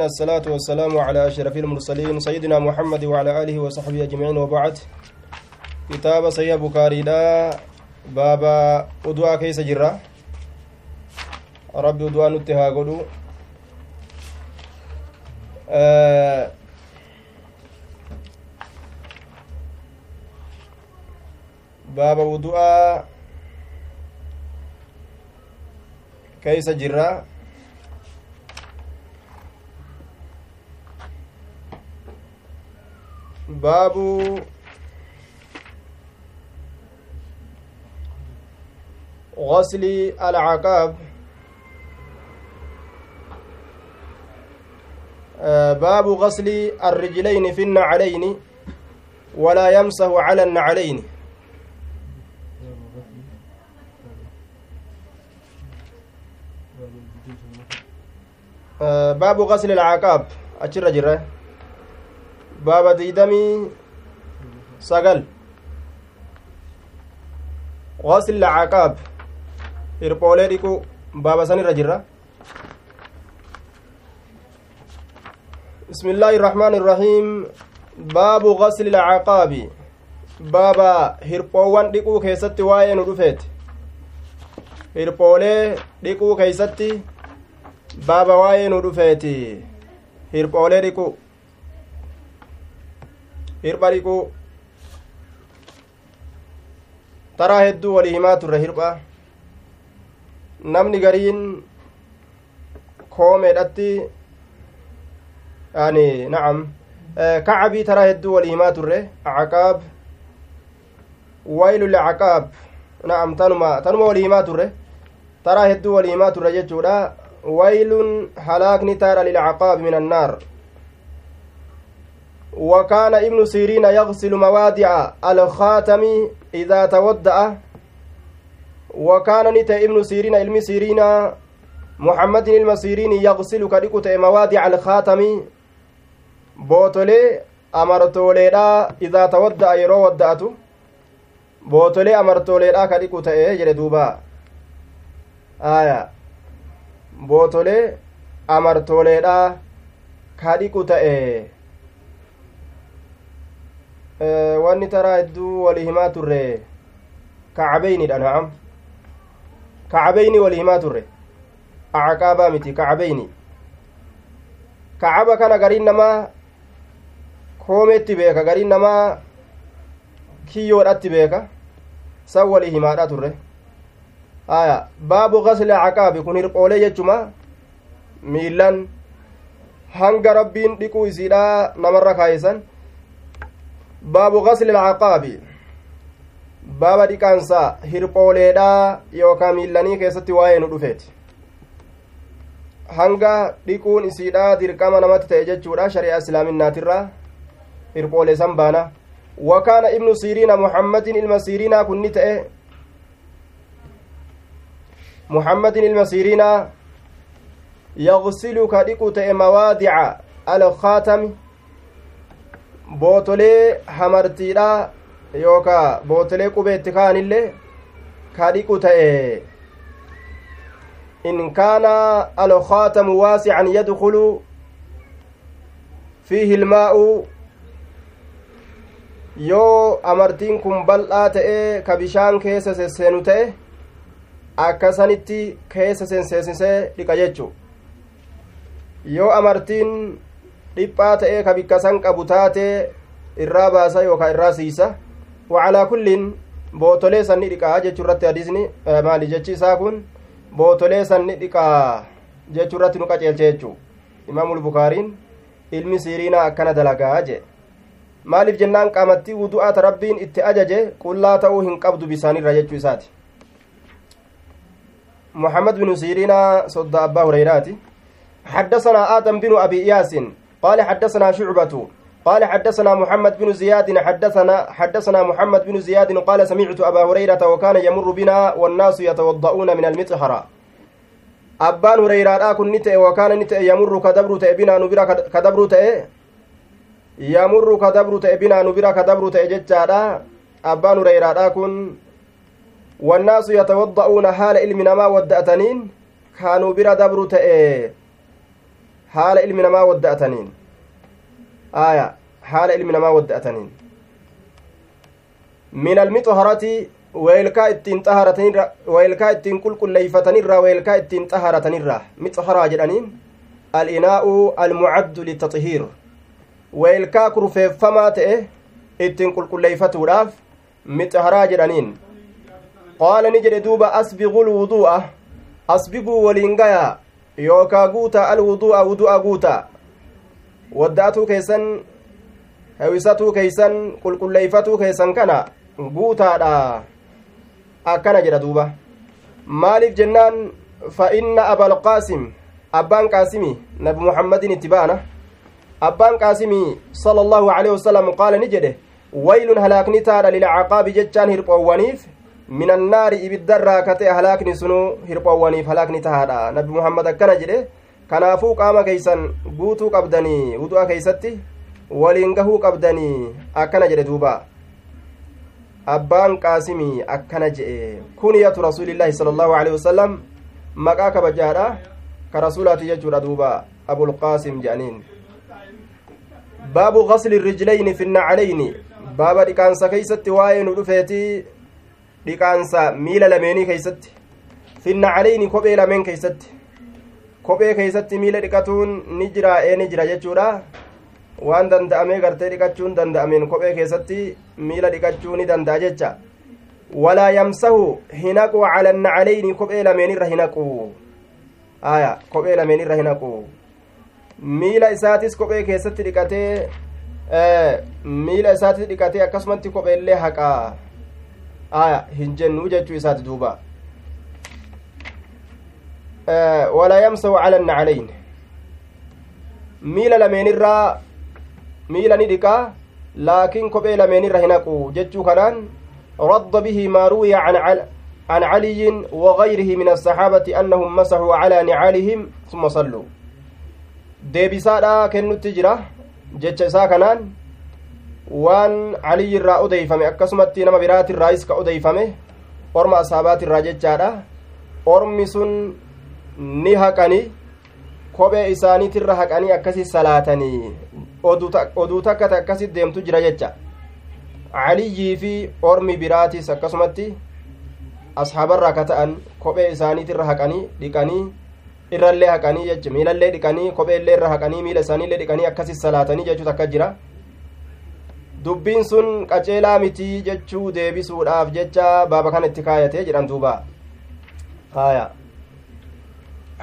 الصلاة والسلام على أشرف المرسلين سيدنا محمد وعلى آله وصحبه أجمعين. وبعد كتاب سيد بكاري دا بابا أدواء كيس جرة. ربي أدواء نتها قدو آه بابا وضوء كيس جرة. باب غسل العقاب. باب غسل الرجلين في النعلين ولا يمسه على النعلين. باب غسل العقاب. أجر جره baaba diidamii sagal غسل العقاب hirphoolee dhiquu baaba san irra jirra بسم الله الرحمن الرحيم باب غسل العقاب بابا dhiquu keessatti waa'ee nu dhufeet hirphoolee dhiquu keeysatti baaba waa'ee nu dhufeeti hirphoolee dhiquu hirpha dhiquu taraa hedduu walii himaa turre hirpha namni gariin koomeedhatti yani na'am kacabii taraa hedduu walii himaa turre caqaab waylu lcaqaab na'am tanuma tanuma walii himaa turre taraa hedduu walii himaa turre jechuudha waylun halaakni taadha lilcaqaabi min annaar وكان ابن سيرين يغسل موادع الخاتم إذا تودأ. وكان نت ابن سيرين علم سيرين محمد المسيرين يغسل كدكت موادع الخاتم. بوتولي أمرتوليدا إذا تودأ يرو ودأت بوتولي أمرتوليدا كدكت جل دوبا. آية. بوتولي أمرتوليدا كدكت wanni taraa hedduu walii himaa turre. Kacabeynidha na'am. Kacabeyni walii himaa turre. Acaqaabaa miti kacabeyni kacaba kana gariin namaa koomeetti beeka gariin namaa kiyyoodhatti beeka. San walii turre. Aya baabu gasli acaqaabi kun hirphoolee jechuma. Miillan hanga rabbiin dhiquu isiidha namarra kaayesan baabu gasli alcaqaabi baaba dhiqaansa hirphooleedha yookaa miillanii keessatti waa'ee nu dhufeeti hanga dhiquun isiidha dirqama namatti ta'e jechuudha shari'a islaaminaatirra hirphoolee san baana wakaana ibnu siiriina muhammadin ilma siiriinaa kunni ta'e muhammadin ilma siiriinaa yagsilu ka dhiqu ta'e mawaadica alkaatami bootolee hamartiidha yookaa bootolee qubeetti kaanillee ka ta'e in kaana alkaatamu waasican yadkulu fiihi ilmaa'u yoo amartiin kun bal'aa ta'e ka bishaan keessa sesseenu ta'e akkasanitti keessa seenseesisee dhiqa jechu yoo amartiin dhiphaa ta'ee ka bikka san qabu taatee irraa baasa yookaa irraa siisa wacalaa kulliin bootolee sanni dhiqaa jechuu irratti hadiisni maali jechi isaa kun bootolee sanni dhiqaa jechuu irratti nu qaceelche jechuu imaamul bukaariin ilmi siiriinaa akkana dalagaa jee maaliif jennaan qaamattii wudu'aata rabbiin itti ajaje qullaa ta'uu hin qabdu bisaanirra jechuu isaati محمد بن سيرين صد أبا هريرة حدثنا آدم بن أبي إياس قال حدثنا شعبة. قال حدثنا محمد بن زياد حدثنا حدثنا محمد بن زياد قال سمعت أبا هريرة وكان يمر بنا والناس يتوضؤون من المطهرة. أبان هريرة كن نتئ وكان نتئ يمر كدبر تئ نبرا كدبر تئ؟ يمر كدبر تئ نبرا كدبر تئ أبان هريرة كن. والناس يتوضؤون حال علم نما ودأتنين. كانوا برا دبر تئ. Haala ilmi namaa wadda'ataniin aaya haala ilmi namaa wadda'ataniin min almixharati weelkaa ittiin xaharatanirra weelkaa ittiin qulqulleeyfatanirraa weelkaa ittiin xaharatanirraa mixharaa jedhaniin alinaa'u almucaddu litaxihiir weelkaa kurfeeffamaa ta'e ittiin qulqulleeyfatuudhaaf mixharaa jedhaniin qaala ni jedhe duuba asbiqu lwudu'a asbiquu waliin gayaa yookaa guuta alwudu'a wudu'a guuta wadda'atuu keessan hewisatuu keeysan qulqulleeyfatuu keessan kana guutaadha akkana jedha duuba maaliif jennaan fa inna abalqaasim abbaan qaasimi nabi muhammadin itti ba'ana abbaan qaasimi sala allahu aleyhi wasalam qaala ni jedhe waylun halaakni lilcaqaabi jechaan hirphoowwaniif min annaari ibiddarraa ka ta'e halaakni sunuu hirphoowwaniif halaakni tahaadha nabi muhammad akkana jedhe kanaafuu qaama keeysan guutuu qabdanii wudu'a keeysatti waliin gahuu qabdanii akkana jedhe duuba abbaan qaasimii akkana jedhe kuniyatu rasuulillaahi sala allahu alehi wasalam maqaa kabajaadha ka rasuulaati jechuudha duuba abulqaasim jedhaniin baabu gasli rijlayni fi naclayni baaba dhiqaansa keeysatti waa'ee nu dhufeeti dhiqaansa miila lameenii keeysatti fi naclayni kophee lameen keeysatti kophee keeysatti miila dhiqatuun ni jira ee ni jira jechuudha waan danda'amee gartee dhiqachuun danda'ameen kophee keessatti miila dhiqachuu ni danda'a jecha walaa yamsahu hinaqu cala naclayni kophee lameenirra hinaqu aya kophee lameenirra hinaqu miila isaatis kophee keessatti dhiqatee miila isaatis dhiqatee akkasumatti kopheellee haqaa aya hin jennuu jechuu isaati duuba walaa yamsahu cala naclayn miila lameenirraa miila ni dhiqaa laakiin kophee lameenirra hin haqu jechuu kanaan radda bihi maa ruwiya عن علي وغيره من الصحابة أنهم مسحوا على نعالهم ثم صلوا kennutti jira jecha isaa kanaan waan caliyyi irraa odeeyfame akkasumatti nama biraatirraayis ka odeeyfame orma ashaabaatirraa jechaadha ormi sun ni haqani kophee isaaniitirra haqanii akkasi salaatanii oduu takkata akkasit deemtu jira jecha caliyyii fi ormi biraatis akkasumatti ashaabarraa ka ta'an kophee isaaniitirra haqanii dhiqanii irrallee haqanii jecha miilallee dhiqanii kopheellee irra haqanii miila isaaniillee dhiqanii akkasi salaatanii jechuu takka jira dubbiin sun qaceelaa mitii jechuu deebisuudhaaf jecha baaba kana itti kaayatee jedhan duuba haya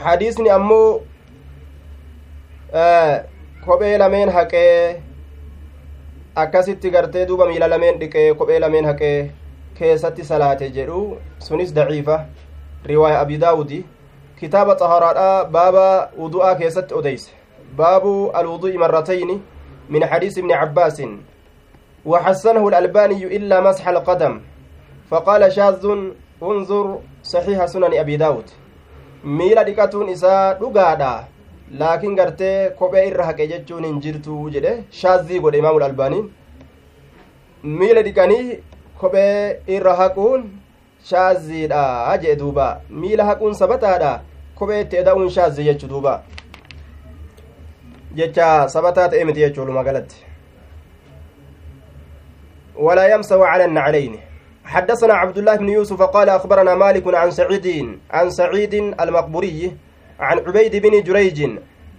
hadiisni ammoo kophee lameen haqee akkasitti gartee duuba miila lameen dhiqee kophee lameen haqee keessatti salaate jedhu sunis daciifa riwaaya abi daawudi kitaaba xaharaadha baaba wudu'aa keessatti odeyse baabu alwudu'i marratayni min xadiisi ibni cabbaasin وحسنه الألباني إلا مسح القدم فقال شاذ انظر صحيح سنن أبي داود miila dhiqatuun isaa dhugaadha laakiin gartee kophee irra haqe jechuun hin jirtu jedhe shaazii godhe imaamul albaaniin miila dhiqanii kophee irra haquun shaaziidha jedhe duuba miila haquun sabataadha kophee itti eda'uun shaazii jechu duuba jecha sabataa ta'e miti jechuu walumaa galatti ولا يمسح على النعلين. حدثنا عبد الله بن يوسف قال أخبرنا مالك عن سعيد عن سعيد المقبوري عن عبيد بن جريج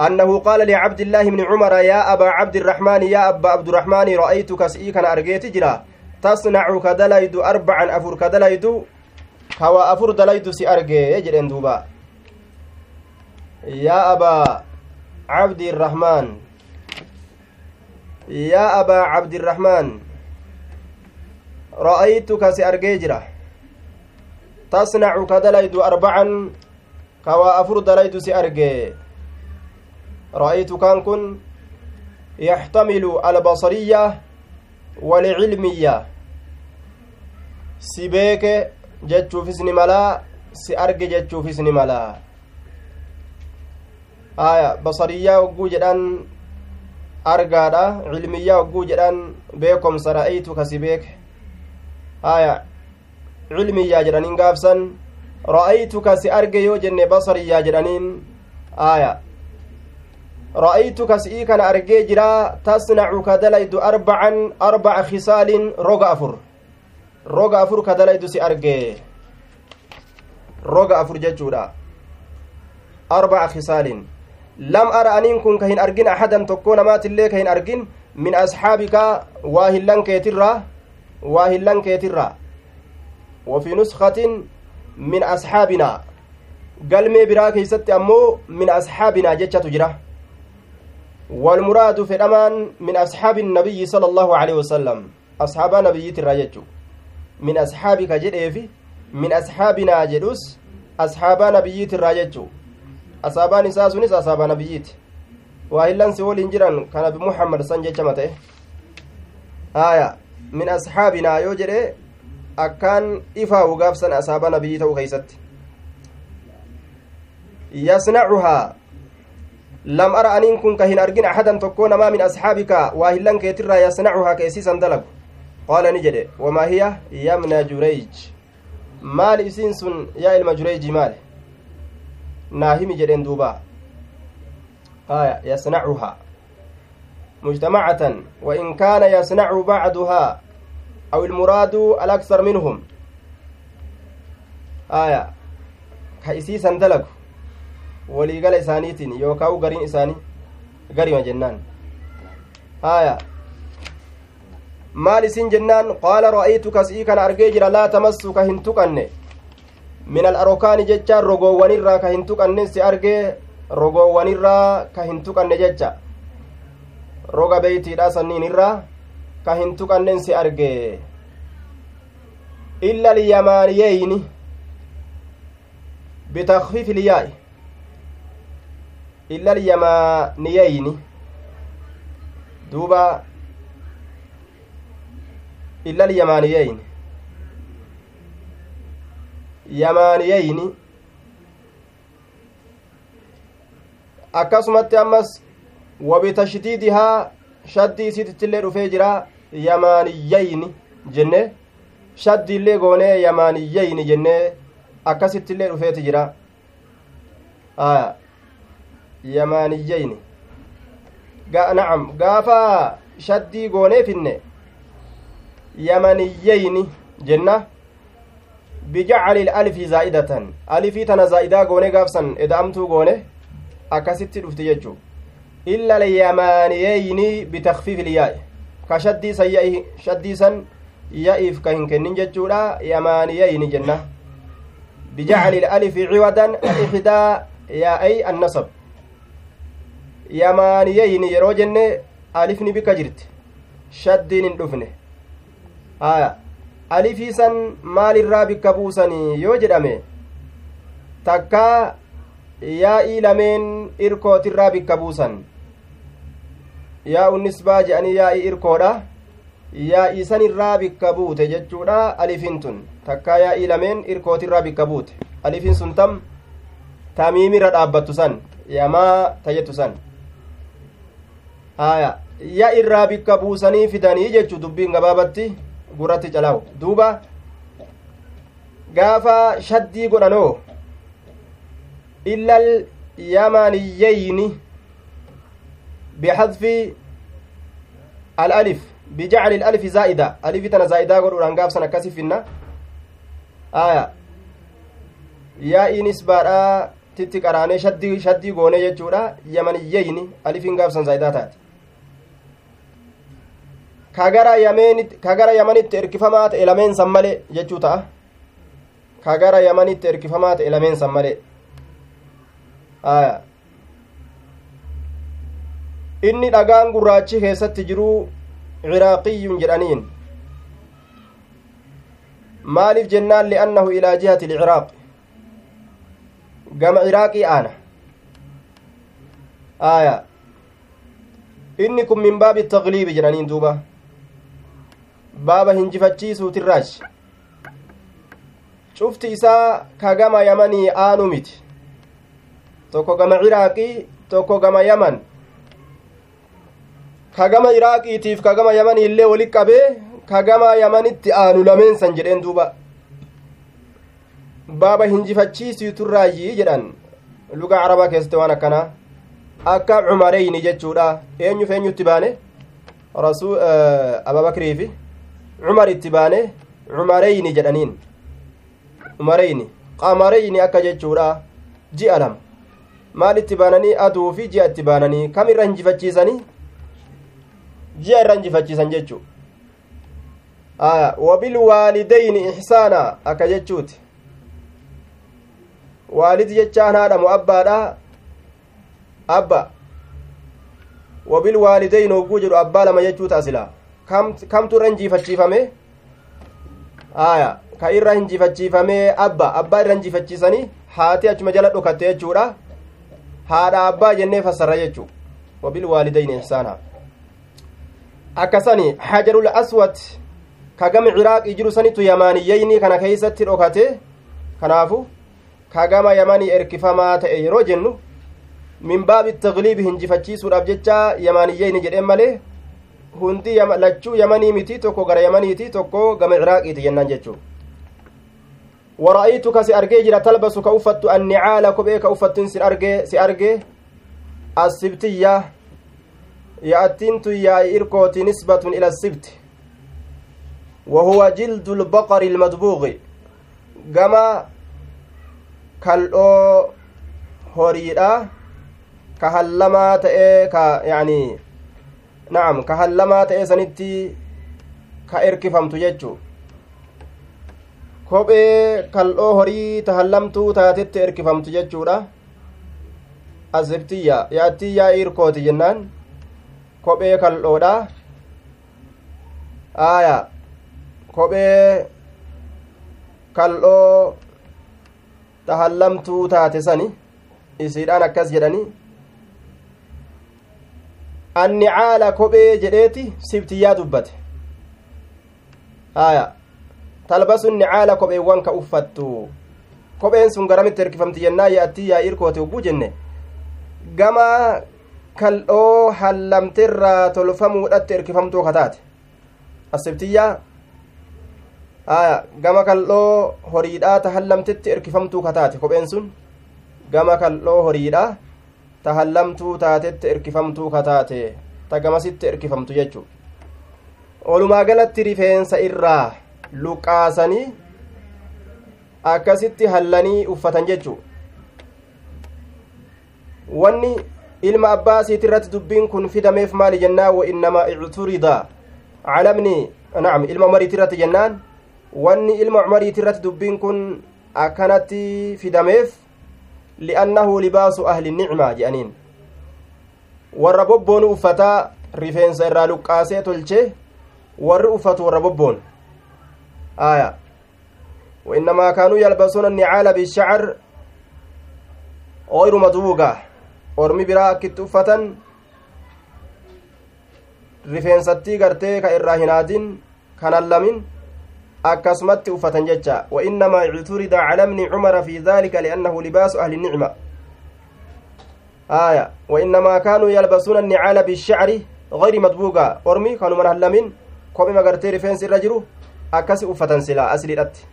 أنه قال لعبد الله بن عمر يا أبا عبد الرحمن يا أبا عبد الرحمن رأيتك سئيكا أرجيت جرا تصنع كدليد أربعا أفر كدليد كوا أفر دليد سي أرجي يجرين دوبا. يا أبا عبد الرحمن يا أبا عبد الرحمن رأيتك سأرجي جرا. تصنع كدليد أربعا كوا أفر دليد سأرجي. رأيت كان كن يحتمل البصرية والعلمية. سبيك جتشو في سن ملا سأرجي جتشو في سن ملا آية بصرية وقو جدان أرجادا علمية وقو جدان بيكم سرأيتك سبيك haya cilmiyyaa jedhaniin gaafsan ra'aytuka si arge yoo jenne basariyyaa jedhaniin aya ra'aytu kas'ii kana argee jira tasnacu ka dalaydu arbacan arbaca khisaalin roga afur roga afur ka dalaydu si argee roga afur jechuudha arbaca khisaalin lam ara aniin kun ka hin argin ahadan tokkoo namaatillee ka hin argin min asxaabika waa hillan keetirraa waa hillan keetirraa وفي نسخة من أصحابنا galmee biraa keeysatti ammoo min asxaabinaa jechatu jira min asxaabi nabiyyi sala allahu aleyhi wasalam asxaabaa nabiyyiitirraa jechu min asxaabika jedheefi min asxaabinaa jedhus asxaabaa nabiyyiitirraa jechu asaabaan isaa sunis asaabaa nabiyyiiti waa hillansi woliin jiran ka nabi muhammad san jechama ta'e aya min asxaabinaa yoo jedhe akkaan ifaawu gaafsan asaabaa nabiyyi ta'uu keeysatti yasnacuhaa lam ara aniin kun ka hin argin ahadan tokkoo namaa min asxaabika waa hillan keetirraa yasnacuhaa ka isiisan dalagu qaala ni jedhe wamaa hiya yamna jureyj maal isiin sun yaa ilma jureyji maal naa himi jedhen duuba haya yasnacuhaa ilmuraadu alaksar minhum haya ka isiisan dalagu waliigala isaaniitiin yookaa u gariin isaanii garima jennaan haya maal isin jennaan qaala ra'aytu kas'ii kana argee jira laa tamassu ka hin tuqanne min alarokaani jechaan rogoowwanirraa ka hin tuqanne si argee rogoowwanirraa ka hin tuqanne jecha roga beeytiidha sanniin irraa ka hin tuqannen si argee illa lyamaaniyeyni bitakfiifi liyaa'i illa alyamaniyeyni duuba illa alyamaniyeyni yamaniyeyni akkasumatti ammas wabitashdiidihaa shaddii isitittillee dhufee jira yamaniyeyni jenne shaddiillee goonee yamaniyeyni jenne akkasittillee dhufeeti jira aya yamaaniyeyni nacam gaafa shaddii goonee finne yamaniyeyni jenna bijacali alfi zaa'idatan alifii tana zaa'idaa goone gaafsan eda'amtuu goone akkasitti dhufti jechuu illa alyamaaniyeyni bitakfiifi ilyaa'i ka shaddiisan ya'i shaddiisan ya'iif ka hin kennin jechuudha yamaaniyeyni jenna bijacali alfi ciwadan alixdaa yaa'ay annasab yamaaniyeyni yeroo jenne alifni bikka jirti shaddiin hin dhufne haya alifiisan maalirraa bikka buusanii yoo jedhame takkaa yaa'ii lameen irkootirraa bikka buusan yaa'u nisbaa je'anii yaa'ii irkoodha. Yaa'ii sanirraa bikka buute jechuudha alifin tun. Takkaa yaa'ii lameen irkootirraa bikka buute. Alifin sun tam tamiimirra dhaabbattu san yamaa tajettu san. Haya ya irraa bikka buusanii fidanii jechu dubbiin gabaabatti guratti calaa'u. Duuba gaafa shaddii godhanoo illal yamaniyeyni bixadfi al'alif bijacli al'alifi zaa'ida alifi tana zaa'idaa godhuudhaan gaafsan akkasi finna aya yaa'iin isbaadhaa titti qaraanee shaddii shaddii goonee jechuudha yamaniyeyni alifiin gaafsan zaa'idaa taate kagara yamenitti kagara yamanitti erkifamaa ta'e lameen san malee jechuu ta'a kagara yamanitti erkifamaa ta'e lameen san malee aya inni dhagaan gurraachi keessatti jiru ciraaqiyyun jedhaniin maaliif jennaan li'annahu ilaa jihati ilciraaq gama ciraaqii aana aya inni kun min baabi tagliibi jedhaniin duuba baaba hinjifachiisuutirraachi cufti isaa ka gama yamanii aanu miti tokko gama ciraaqii tokko gama yaman ka gama iraaqiitiif ka gama yamanii illee walit qabee ka gama yamanitti aanu lameen san jedheen duuba. Baaba hinjifachiisiiturraayyii jedhan. Luga carabaa keessatti waan akkanaa. Akka cumareyni jechuudha. Eenyuf eenyutti baane? Rasul ababakriifi. Cumar itti baane cumareyni jedhaniin. Cumareyni qamareyni akka jechuudha. Ji'a lama. Maal itti baananii? Aduu fi ji'a itti baananii? Kam irra hinjifachiisanii ji'a irra injifachiisan jechuu aya wabilwaalidayni ixsaana akka jechuuti waalidi jechaan haadhamu abbaadha abba wabilwaalidayni hogguu jedhu abbaa lama jechuuta asila kamtu irra injiifachiifame aya ka irra hinjifachiifame abba. Abbaa irra hinjifachiisanii haati achuma jala dhokatte jechuudha haadha abbaa jennee fassarra jechuu wabilwaalidayni ihsaana akkasani hajarul aswad kagama ciraaqii jiru sanitu yamaaniyyeyni kana keeysatti dhokate kanaafu kagama yamanii erkifamaa ta'e yeroo jennu min baabi tagliibi hinjifachiisuudhaaf jecha yamaaniyyeyni jedheen malee hundi lachuu yamanii miti tokko gara yamaniiti tokko gama ciraaqiiti jennaan jechuu ورأيتك سأرجي جرا تلبس كأفت النعال كبئ كأفت سأرجي سأرجي السبتية يأتينت يا إركوت نسبة إلى السبت. وهو جلد البقر المدبوغ. كما كالأو هوريدا كهلما تأي يعني نعم كهلما تأي سنتي كإركفمت يجو kophee kal'oo horii tahallamtuu taatetti erkifamtu jechuudha asibtiyya yaatiyyaa irkooti jennaan kophee kal'oodha aaya kophee kal'oo tahallamtuu taate sani isiidhaan akkas jedhani annicaala kophee jedheeti sibtiyyaa dubbate aaya talbasun nicaala kopheewwan ka uffattu kopheen sun garamitti erkifamti jennaa yaattii yaa irkoote hogguu jenne gama kal'oo hallamteirraa tolfamuudhatti erkifamtuu kataate asibtiyyaa aya gama kal'oo horiidhaa ta hallamtetti erkifamtuu kataate kopheen sun gama kal'oo horiidhaa ta hallamtuu taatetti erkifamtuu kataate ta gamasitti erkifamtu jechuu olumaa galatti rifeensa irraa luqaasanii akkasitti hallanii uffatan jechuu wanni ilma abbaa isiit irratti dubbiin kun fidameef maali jennaan wa innamaa icturida calamni nacam ilma umariit irratti jennaan wanni ilma umariit irratti dubbiin kun akkanatti fidameef li'annahu libaasu ahli nicmaa jedhaniin warra bobboonu uffataa rifeensa irraa luqqaasee tolche warri uffatu warra bobboonu آية وإنما كانوا يلبسون النعال بالشعر غير مدوغة ormi biraa akkitti uffatan rifeensattii gartee ka irraa hin haadin kanan lamin akkasumatti uffatan jecha wainnamaa icturida cala bni cumara fi dhalika liannahu libaasu ahli nicma aya wainnamaa kaanuu yalbasuuna annicaala bishacri gayri madbuuga ormi kanuman hallamin kophima gartee rifeensi irra jiru akkasi uffatan silaa asliidhatti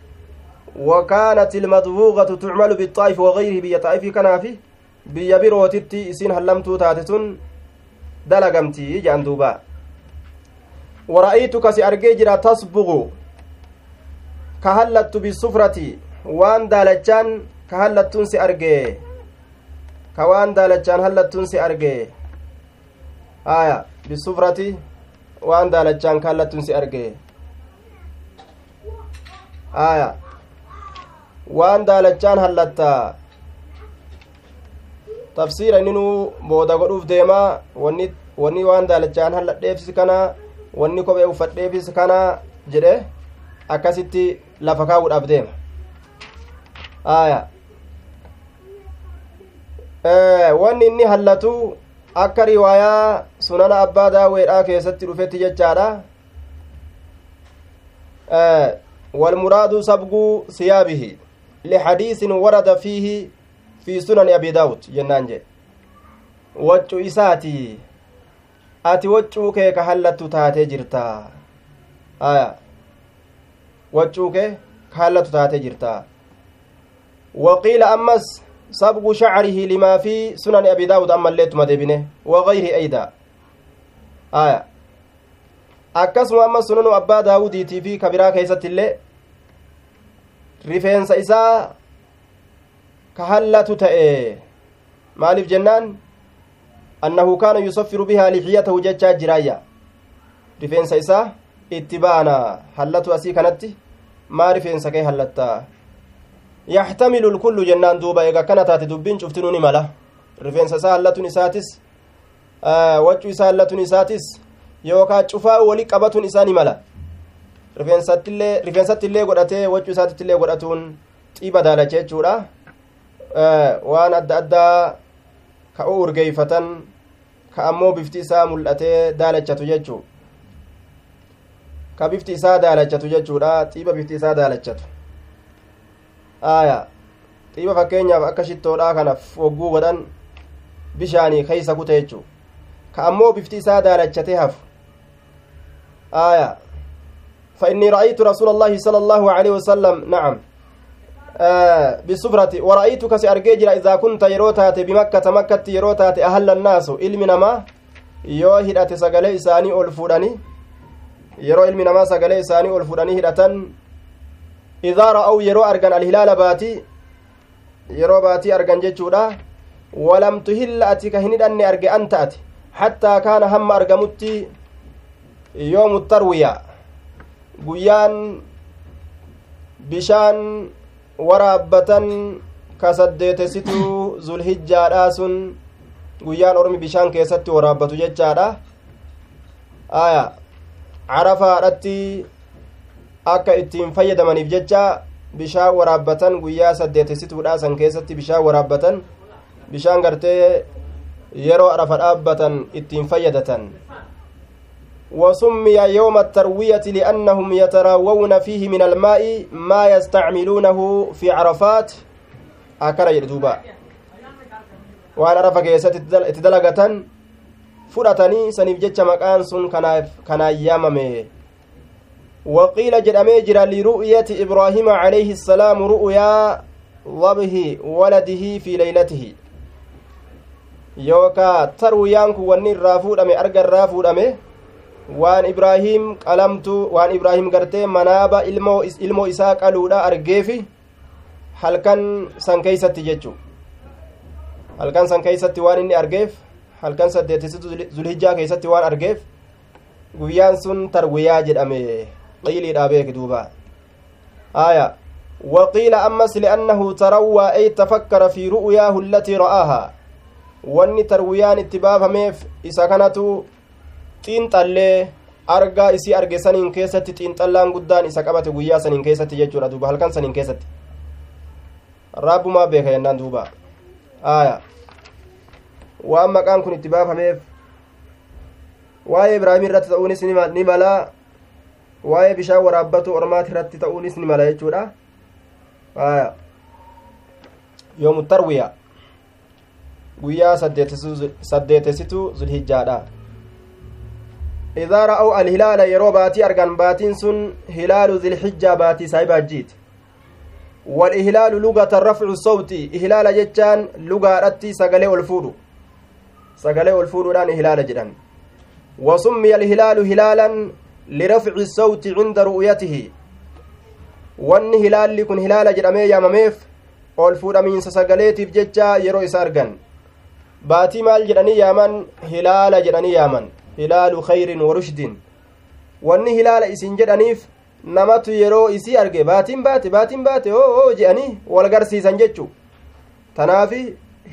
وكانت المضبوغة تعمل بالطائف وغيره بيا طائف كنافي بيا بروتتي إسين هلمتو تاتتون دلقمتي جان دوبا ورأيتك سأرجي جرا تصبغ كهلت بالسفرة وان دالجان كهلتون سأرجي كوان دالجان هلتون سأرجي آية بالسفرة وان دالجان كهلتون سأرجي aya waan daalachaan hallattaa. Tafsiira inninuu booda godhuuf deemaa wanni wanni waan daalachaan halladheefis kana wanni kophee uffadheefis kana jedhe akkasitti lafa kaawudhaaf deema aya wanni inni hallatu akka riwaayaa sunana abbaa daaweedhaa keessatti dhufetti jechaadha والمراد سبق ثيابه لحديث ورد فيه في سنن أبي داود جنان وجو إساتي أتي وجو كيك هلت تاتي جرتا آية وجو كيك هلت تاتي جرتا وقيل أمس sabgu shacarihi limaa fi sunani abi daawud ammalleettuma deebine wagayri ayda aya akkasuma amma sunanu abbaa daawudiitii fi kabiraa keessatti illee rifeensa isaa ka hallatu ta'e maaliif jennaan annahu kaana yusaffiru bihaa lixiyatahu jechaa jiraayya rifeensa isaa itti ba'ana hallatu asii kanatti maa rifeensa kee hallatta yaxtamilu lkullu jennaan duuba eega akkana taate dubbiin cuftinuu ni mala rifeensa isaa hallatun isaatis waccuu isaa hallatun isaatis yookaa cufaa wali qabatun isaa ni mala rifeensatti illee godhatee waccuu isaatitti illee godhatuun xiiba daalacha jechuudha waan adda addaa ka u urgeeyfatan ka ammoo bifti isaa mul'atee daalachatu jechuu ka bifti isaa daalachatu jechuudha xiiba bifti isaa daalachatu aya xiiba fakkeenyaaf akka shittoodhaa kanaaf wogguu godhan bishaanii keeysa kute jechuu ka ammoo bifti isaa daalachatee hafu aya فإني رأيت رسول الله صلى الله عليه وسلم نعم آه بالسفرة ورأيتك سأرجيجر إذا كنت يروتات بمكة مكة يروتات أهل الناس علم نما yoo hidhate sagalee isaanii ol fuudhani yeroo ilmi namaa sagalee isaanii ol fuudhanii hidhatan idaa ra'aw yeroo argan alhilaala baatii yeroo baatii argan jechuudha walam tuhilla ati ka hin hidhanne arge anta ati hattaa kaana hamma argamutti yoomu tarwiya guyyaan bishaan waraabbatan ka saddeetessituu zulhijjaadhaa sun guyyaan ormi bishaan keessatti waraabbatu jechaadha aya carafaadhatti akka ittiin fayyadamaniif jecha bishaan waraabbatan guyyaa saddeetessituudha san keessatti bishaan waraabbatan bishaan gartee yeroo arafa dhaabbatan ittiin fayyadatan وسمي يوم التروية لأنهم يتراوون فيه من الماء ما يستعملونه في عرفات أكرا يردوبا itti dalagatan fudhatanii saniif jecha maqaan sun kanaan yaamame waqiila jedhamee jira liru'yati ibraahima calayhi assalaamu ru'yaa dabhi waladihi fi leylatihi yookaa tarwiyaan kun wanni irraa fuudhame arga irraa fuudhame waan ibraahim qalamtu waan ibraahim gartee manaaba ilmoo isaa qaluudha argeefi halkan san keeysatti jechu halkan san keeysatti waan inni argeef halkan saddeetisitu zulhijjaa keessatti waan argeef guyyaan sun tarwiyaa jedhame qiiliidha beek duuba aya waqiila ammas liannahu tarawwaa ay tafakkara fi ru'yaahu allatii ra'aaha wanni tarwiyaan itti baafameef isa kanatu xiinxallee argaa isii arge saniin keessatti xiinxallaan guddaan isa qabate guyyaa saniin keessatti jechuudha duuba halkan saniin keessatti rabbumaa beeka jennaan duuba aya waan maqaan kun itti baafameef waa'ee ibraahim irratti ta'uunis ni mala waa'ee bishaan waraabbatu ormaati irratti ta'uunis ni mala jechuudha aya yoomu tarwiya guyyaa saddeetessitu zulhijjaadha idaa ra'aw alhilaala yeroo baatii argan baatiin sun hilaalu zilxijjaa baatii saahibaajjiiti والإهلال لغة رفع الصوت إهلال جتان لغة رتي سقلي والفود سقلي والفود الآن إهلال جدا وسمي الهلال هلالا لرفع الصوت عند رؤيته. وان هلال لكن هلال جدامي يا مميف والفود من سقليتيف جتشا يرو إسارغن باتي مال جداني يامن هلال جداني يامن هلال خير ورشد وان هلال إسن جدانيف namatu yeroo isii arge baatiin baate baatiin baate oo oo je'anii wal garsiisan jechu tanaafi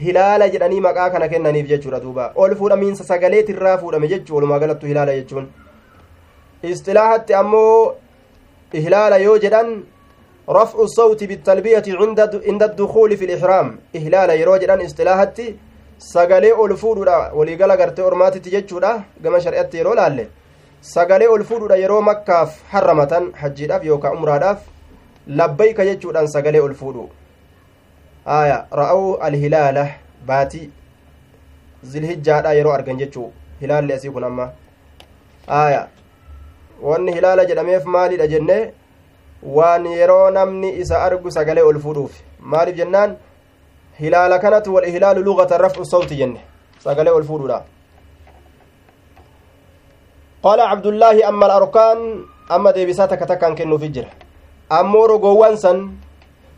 hilaala jedhanii maqaa kana kennaniif jechuudha duuba ol fuudhamiinsa sagaleetirraa fuudhame jechuu walumaa galattu hilaala jechuun istilaahatti ammoo ihlaala yoo jedhan الصوت بالتلبية عند عند الدخول في الإحرام إهلال يرو جدان استلاحتي sagalee ol fuudhuudha waliigala gartee ormaatitti jechuudha gama shari'atti yeroo laalle sagalee ol fuudhuudha yeroo makkaaf harramatan hajjiidhaaf yookaan umraadhaaf labbayka jechuudhaan sagalee ol fuudhu aya ra'awu alhilaala baatii zilhijjaadha yeroo argan jechuu hilaalli asii kun amma aya wanni hilaala jedhameef maalidha jenne waan yeroo namni isa argu sagalee ol fuudhuuf maaliif jennaan hilaala kanatu wal ihlaalu lugatan rafcu sawti jenne sagalee ol fuudhuudha qaala cabdullaahi amma alarkaan amma deebisaa takka takkaan kennuufi jira ammoo rogoowwan san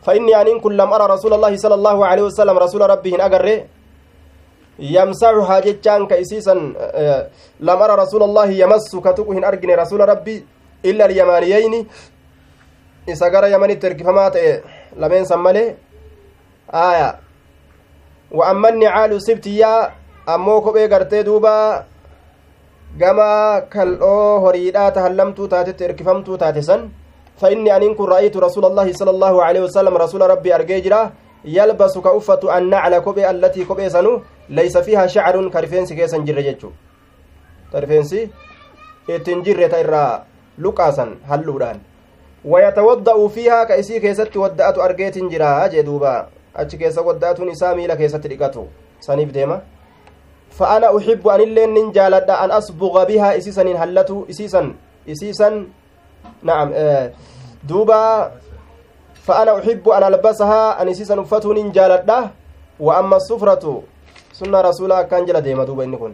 فإني أن كن لم أرى رسول الله صلى الله عليه وسلم رسول ربه أجر يمسحها جتان كإسيسا لم أرى رسول الله يمس كتوكهن أرجن رسول ربي إلا اليمانيين isa gara yamanitti ergifamaa ta'e lameen san malee aaya wa amma nicaalu sibtiyyaa ammoo kophee gartee duuba gama kal'oo horiidhaa tahallamtuu taatetti ergifamtuu taate san فإني أن كن رأيت رسول الله صلى الله عليه وسلم رسول ربي أرجيجرا يلبس كأفة النعل كوبي التي كوبي سنو ليس فيها شعر كرفينسي كيسا جر جتشو كرفينسي اتنجر تيرا لقاسا هلودان ويتوضأ فيها كأسي كيست ودأت أرجيت جرا جدوبا أتش كيس ودأت نسامي لكيست رقاتو سنيف ديما فأنا أحب أن اللين ننجالد أن أصبغ بها إسيسا هلتو إسيسا إسيسا نعم آه دوبا فأنا أحب أن ألبسها أن إسيسا أفتو ننجالد وأما الصفرة سنة رسولا كان جل ديما دوبا إنكم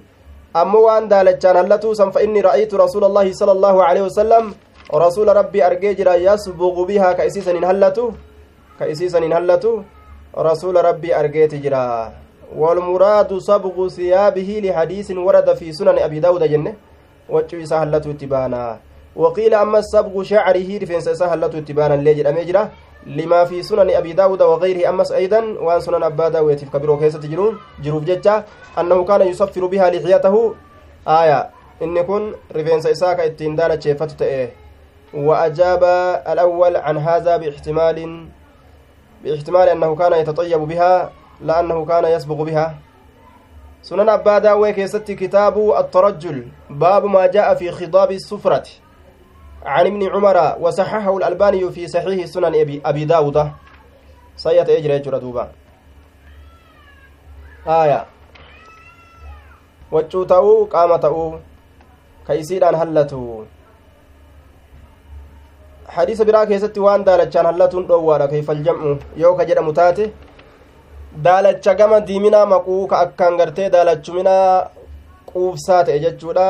أما وأن دالتشان هلتو سن فإني رأيت رسول الله صلى الله عليه وسلم رسول ربي أرجي جرا يسبغ بها كأسيسا هلتو كأسيسا هلتو رسول ربي أرجيت جرا. والمراد صبغ ثيابه لحديث ورد في سنن أبي داود جنة. وجه سهلته اتبانا. وقيل أما الصبغ شعره رفنس سهلته اتبانا ليجر أميجرة لما في سنن أبي داود وغيره أمس أيضا. وأن سنن أبا داود في كبير كيسة جنون. جروف ججة أنه كان يصفر بها لحيته. آية. إن كن رفنس إساك اتندالة شيفته تأيه وأجاب الأول عن هذا باحتمال باحتمال أنه كان يتطيب بها لأنه كان يسبغ بها. سنن أبا داوي كيست كتاب الترجل باب ما جاء في خضاب السفرة. عن ابن عمر وصححه الألباني في صحيح سنن أبي, أبي داود. سيئة إجرى دوبا آية. وجو تأو قام تأو كيسير أن هلتو hadiisa biraa keessatti waan daalachaan hallatuun dhoowwaadha keeyfal jam'u yoo ka jedhamu taate daalacha gama diiminaa maquu ka akkaan gartee daalachuminaa quubsaa ta'e jechuudha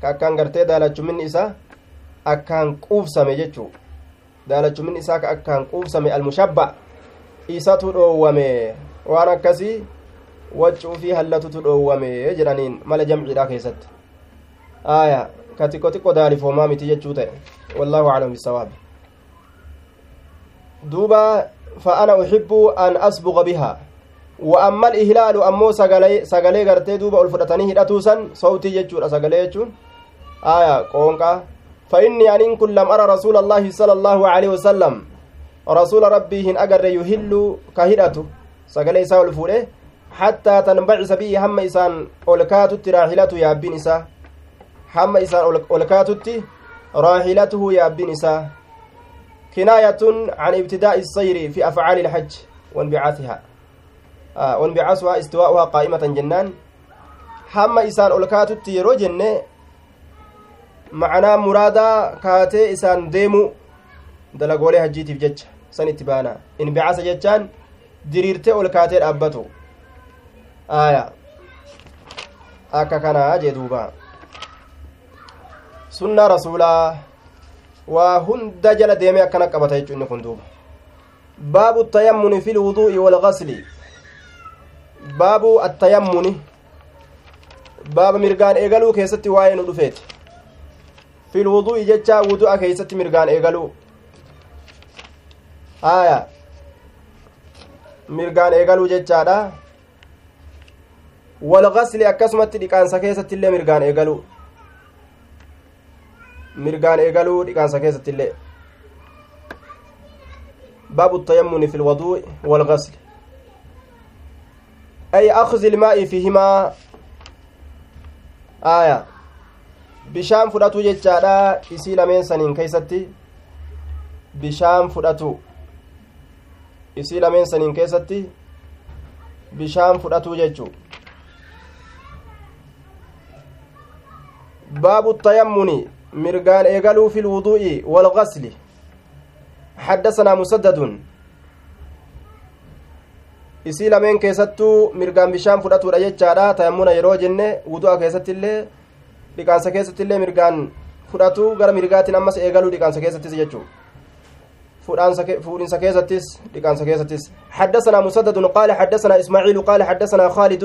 ka akkaan gartee daalachuminni isaa akkaan quubsame jechuu daalachuminni isaa ka akkaan quubsame almushabba isatu dhoowwame waan akkasii waccuu fi hallatutu dhoowwame jedhaniin mala jamciidha keessatti aaya ka xiqqo xiqqo daalifoomaa miti jechuu ta'e wallaahu aclam bisawaabi duuba فأنا أحب أن أسبغ بها. وأما الإهلال أمو سغلي سغلي غرتي دوبا الفدتني هدتوسن صوتي يجور سغلي يجون آية قونقا فإني أن كن لم أرى رسول الله صلى الله عليه وسلم رسول ربي هن أجر يهل كهدته سغلي ساول الفوله حتى تنبعث به هم إسان أولكاتت راحلته يا بين إسا هم إسان أولكاتت راحلته يا بين إسا كناية عن ابتداء السير في أفعال الحج وانبعاثها. آه وانبعاثها استواءها قائمة جنان. هم إسان أولكاتت يرو جنة. معنى مرادا كاتي إسان ديمو. دلقولي هجيتي في جج. سن اتبانا انبعاث ججان diriirtee ol kaatee dhaabbatu aya akka kanaa jee duuba sunnaa rasuulaa waa hunda jala deemee akkana qabata jechuu inni kun duuba baabu attayammuni fi lwuduu'i walgasli baabu attayammuni baaba mirgaan eegaluu keessatti waa'ee nu dhufeeti fi lwuduu'i jecha wudu'a keessatti mirgaan eegaluu aya mirgaan eegaluu jechaadha walgasli akkasumatti dhiqaansa keessatti illee mirgaan eegaluu mirgaan eegaluu dhiqaansa keessatti illee باب التيمم في الوضوء والغسل أي أخذ الماء فيهما آية bishaan fudhatu jechaadha isii lameen saniin keeysatti bishaan fudhatu isii lameen saniin keessatti bishaan fudhatuu jechuu baabu tayammuni mirgaan eegaluu fi lwuduu'i walgasli حدثنا مسدد isii lameen keessattuu mirgaan bishaan fudhatuudha jechaadha tayammuna yeroo jenne wudu'a keessattillee dhiqaansa keessattillee mirgaan fudhatu gara mirgaatiin ammas eegaluu dhiqaansa keessattis jechuu fuudhinsa keessattis dhiqaansa keessattis حدثنا مسدد قال حدثنا إسماعيل قال حدثنا خالد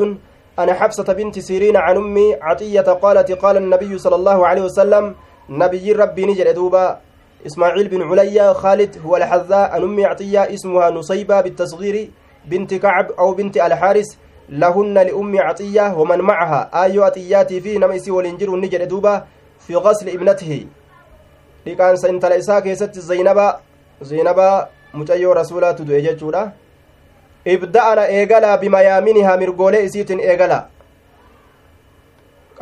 أنا حفصة بنت سيرين عن أمي عطية قالت قال النبي صلى الله عليه وسلم نبي ربي نجر دوبا إسماعيل بن عليا خالد هو الحذاء أن أمي عطية اسمها نصيبة بالتصغير بنت كعب أو بنت الحارس لهن لأم عطية ومن معها. آيو عطياتي في نمسي ولنجر نجر دوبا في غسل ابنته. لكان سنت الإساء كيست زينبا زينبا متأيو رسولات دو إججودا. ibda'ana eegalaa bimayaaminihaa mirgoolee isiitiin eegala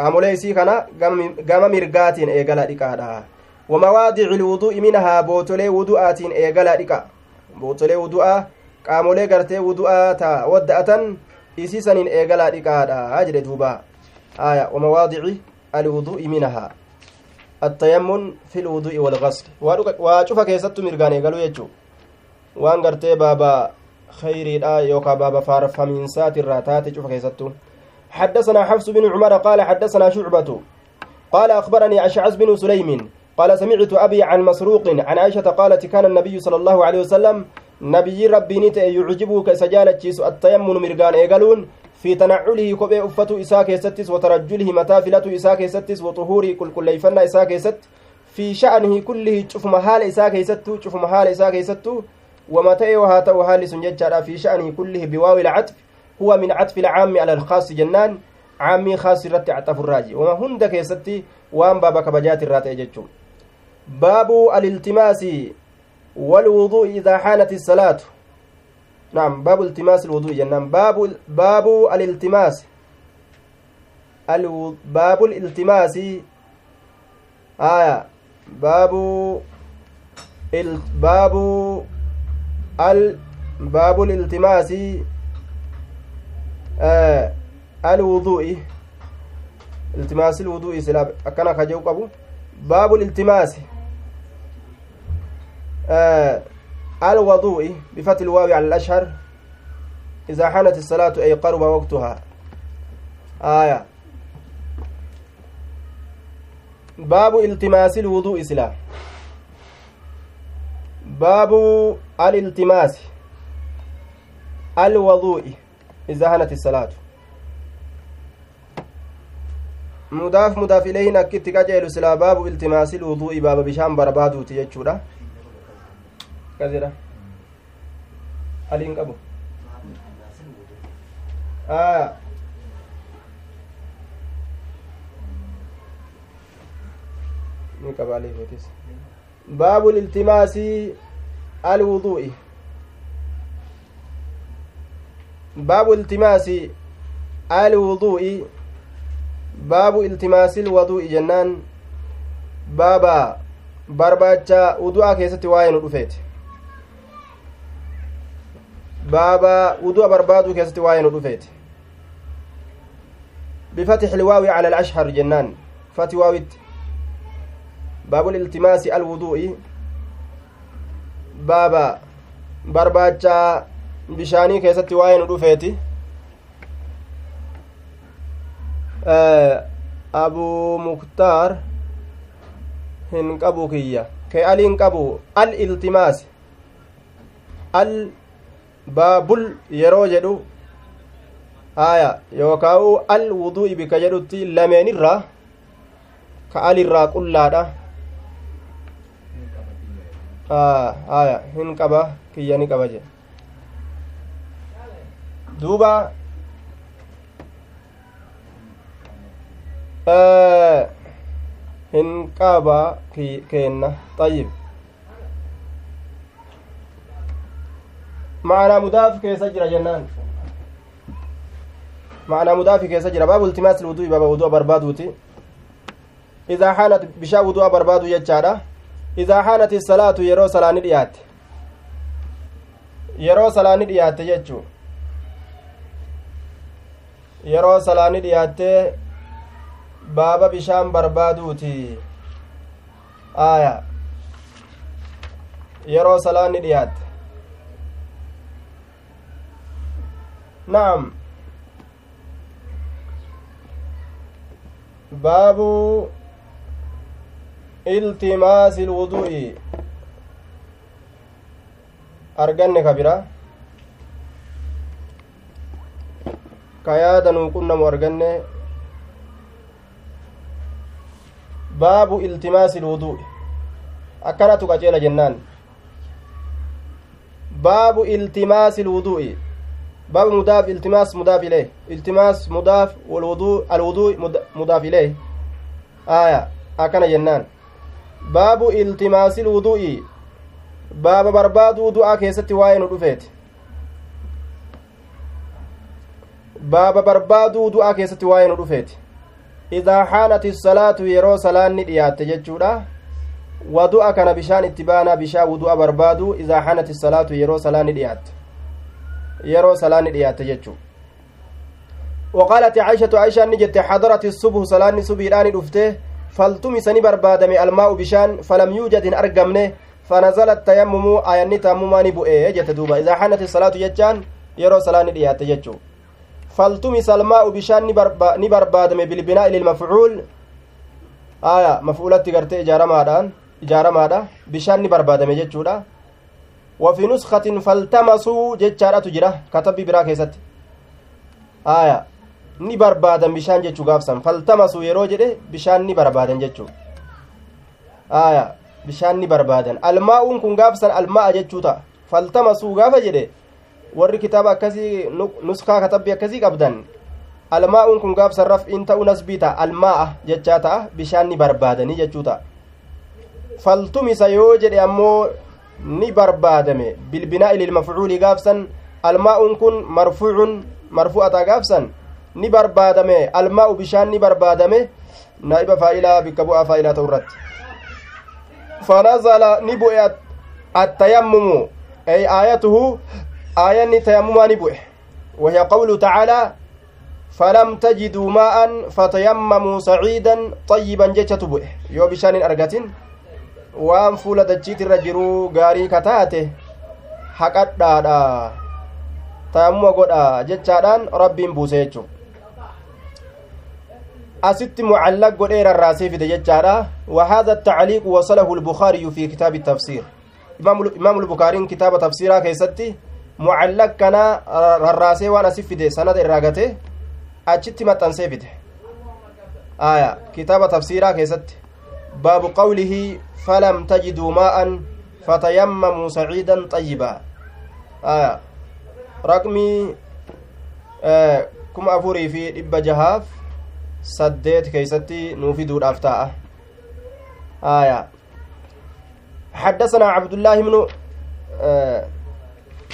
qaamolee isii kana gama mirgaatiin eegala dhiqaadha wamawaadici lwudu'i minahaa bootolee wudu'aatiin eegala dhiqa bootolee wudu'aa qaamolee gartee wudu'aa ta wadda'atan isii saniin eegalaa dhiqaadha jedhe duuba aya wamawaadici alwudu'i minahaa attayammun fi lwudu'i walgasli waa cufa keessattu mirgaan eegaluu jechuu waan gartee baaba خيريدha يوكا بابا فارفمينسات الراتات شوف كيستو حدثنا حفص بن عمر قال حدثنا شعبة قال أخبرني أشعث بن سليم قال سمعت أبي عن مسروق عن عائشة قالت كان النبي صلى الله عليه وسلم نبي ربي نت يعجبه كسجالة التيمم مرقان إيقالون في تنعله كوبي أفتو إساك يستس وترجله متافلة إساك يستس وطهوري كل كل يفنى إساك يست في شأنه كله شوف محال إساك يستو شوف محال إساك يستو وما تأيو هاتو هالس ججارا في شأنه كله بواو العطف. هو من عطف العام على الخاص جنان عامي خاص رت عطف الراجي. وما هند كيستي وان بابا كبجات الرات ججو باب الالتماس والوضوء إذا حانت الصلاة. نعم باب التماس الوضوء جنان. باب باب الالتماس. ألو باب الالتماس. آية. باب ال باب ال باب الالتماس. آه الوضوء. التماس الوضوء سلاب أكنا خجو قبو باب الالتماس. آه الوضوء بفتح الواو على الأشهر. إذا حانت الصلاة أي قرب وقتها. آية. باب التماس الوضوء سلاب باب الالتماس. الوضوء. إذا هنت الصلاة. مضاف مضاف إليه نكت كجيل سلا باب التماس الوضوء باب بشام بربادو تيجودا كذرة ألين قبو. آه. ni qabaalee feetis باب الالتماس الوضوء. باب التماس الوضوء باب التماس الوضوء جنان بابا barbaacha wudu'a keessatti waa'ee nu dhufeeti baaba wudu'a barbaaduu keessatti waa'ee nu dhufeeti bifatixi ilwaawi cala alashhar jennaan fati waawitti الالتماس الوضوء بابا barbaacha bishaanii keessatti waa'ee nu dhufeeti abuu muktaar hin qabu kiyya ke al hin qabu al iltimaas al baabul yeroo jedhu aya yookaa'u al wudu'i bika jedhutti lameenirra ka al irraa qullaadha aya hin qaba kiyya ni qaba jedhe duuba hin qaba kenna طيب. معنى مضاف كيس جرى جنان. معنى مضاف كيس جرى باب التماس الوضوء باب وضوء بربادوتي إذا حانت بشا وضوء بربادو يجارة. إذا حانت الصلاة يرو صلاة نديات يرو صلاة نديات يجو. Yeroo salaani dhiyaattee baaba bishaan barbaaduuti aya yeroo salaanni dhiyaatte نعم باب التماس الوضوء arganne ka bira ka yaada nuu qunnamu arganne baabu iltimaasi ilwuduu'i akkanatu qaceela jennaan baabu iltimaasi ilwuduu'i baabu mudaaf iltimaas mudaaf ilee iltimaas mudaaf walwuduu alwuduu mudaaf ilee aya akkana jennaan baabu iltimaasi ilwuduu'i baaba barbaaduu du'aa keessatti waa'ee nu dhufeeti baaba barbaaduu du'aa keessatti waa'ee nu dhufeeti idaa xaanati salaatu yeroo salaanni dhiyaatte jechuudha wadu'a kana bishaan itti baanaa bishaan wudu'a barbaadu idaa xaanati salaatu yeroo salaanni dhiyaatte yeroo salaanni dhiyaatte jechuu وقالت عائشة عائشة نجت حضرت الصبح صلاة صبي الآن دفته فالتمس بربادم الماء بشان فلم يوجد أرقمنه فنزل التيمم آياني تامما نبؤي جت دوبا إذا حانت الصلاة جتان يرو صلاة نديات جتشو فالتمس الماء بشان نبربادم بالبناء للمفعول آية مفعولات تغرتي إجارة مادان إجارة مادا بشان نبربادم جتشودا وفي نسخة فالتمسوا جتشارة تجرى كتب برا كيست آية ni barbaadan bishaan jechuu gaafsan faltamasuu yeroo jedhe bishaan ni barbaadan jechuu aya bishaan ni barbaadan almaa'uun kun gaafsan almaa'a jechuu ta'a faltamasuu gaafa jedhe warri kitaaba akkasii nuskaa katabbii akkasii qabdan almaa'uun kun gaafsan raf'iin ta'uu nasbii ta'a almaa'a jechaa ta'a bishaan ni barbaadanii jechuu ta'a faltumisa yoo jedhe ammoo ni barbaadame bilbinaa'i lilmafcuuli gaafsan almaa'uun kun marfuucun marfu'ata gaafsan ni barbaadame almaa'u bishaan ni barbaadame naa'iba faa'ilaa bikka bu'aa faa'ilaa ta'u irratti فنزل نبؤ التيمم أي آيته آية تيمم نبؤ وهي قوله تعالى فلم تجدوا ماء فتيمموا سعيدا طيبا جتة بؤ يو بشان أرقتين waan fuula dachiitirra jiruu gaarii kataate haqadhaadha tayammuma godha jechaadhaan rabbiin buuse jechu asitti mucallaq godhee rarraasee fide jechaadha وهذا التعليق وصله البخاري في كتاب التفسير إمام البخاري كتاب تفسيرا كيستي معلق كان رراسي وأنا سفده سند الراغته أجت متنسي فده آية كتاب تفسيرا كيستي باب قوله فلم تجدوا ماء فتيمموا سعيدا طيبا آية رقمي آه كم أفوري في إبا جهاف saddeet keeysatti nuu fiduudhaaf taa'a. Aya. حدثنا عبد الله بن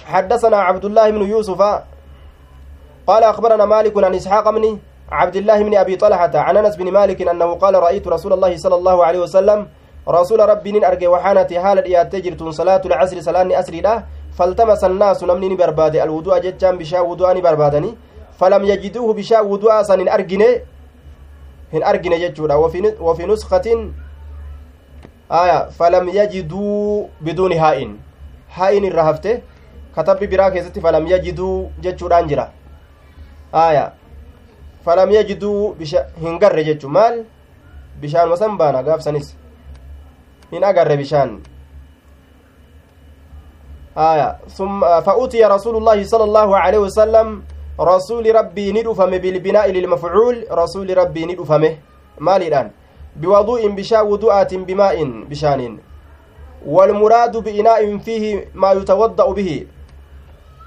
حدثنا عبد الله بن يوسف قال أخبرنا مالك عن إسحاق بن عبد الله بن أبي طلحة عن أنس بن مالك أنه قال رأيت رسول الله صلى الله عليه وسلم رسول ربي أرجى وحانت حال إياتجرت صلاة العصر صلاة أسري له فالتمس الناس نمني برباد الوضوء ججان بشا وضوء بربادني فلم يجدوه بشا وضوء سن أرجني hin argine jechuudha wafi nuskatin aya falam yajiduu biduuni haa'in haa'in irra hafte katabbi biraa keessatti falam yajiduu jechuudhaan jira aya falam yajiduu hin garre jechu maal bishaan wasan baana gaafsanis hin agarre bishaan aya رسول الله صلى الله عليه وسلم rasuuli rabbii ni dhufame bilbinaa'i lilmafcuul rasuuli rabbii ni dhufame maaliidhaan biwaduu'in bishaan wudu'aatin bimaa'in bishaaniin walmuraadu bi'inaa'in fiihi maa yutawadda'u bihi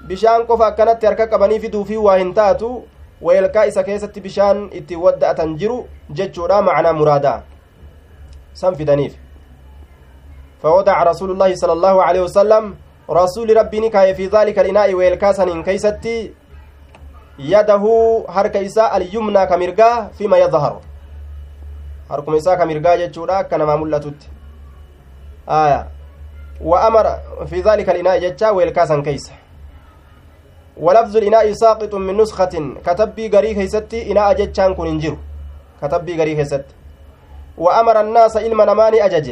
bishaan qofa akkanatti harka qabanii fiduufii waa hin taatu weelkaa isa keessatti bishaan itti wadda'atan jiru jechuudha macnaa muraadaa san fidaniif فوضع رسول الله صلى الله عليه وسلم رسول ربي نكاية في ذلك الإناء ويلكاسن كيستي alyumnaa ka mirgaa fima yadharu harkuma isaa ka mirgaa jechuudha akka namaa mul'atutti aya wa amara fi dhalika alinaa'i jecha weelkaasan keeysa ولفظ الإناء ساقط من نسخة كتبي غري كيستي إناء جتشان كن انجرو كتبي غري كيست وأمر الناس إلما نماني أجج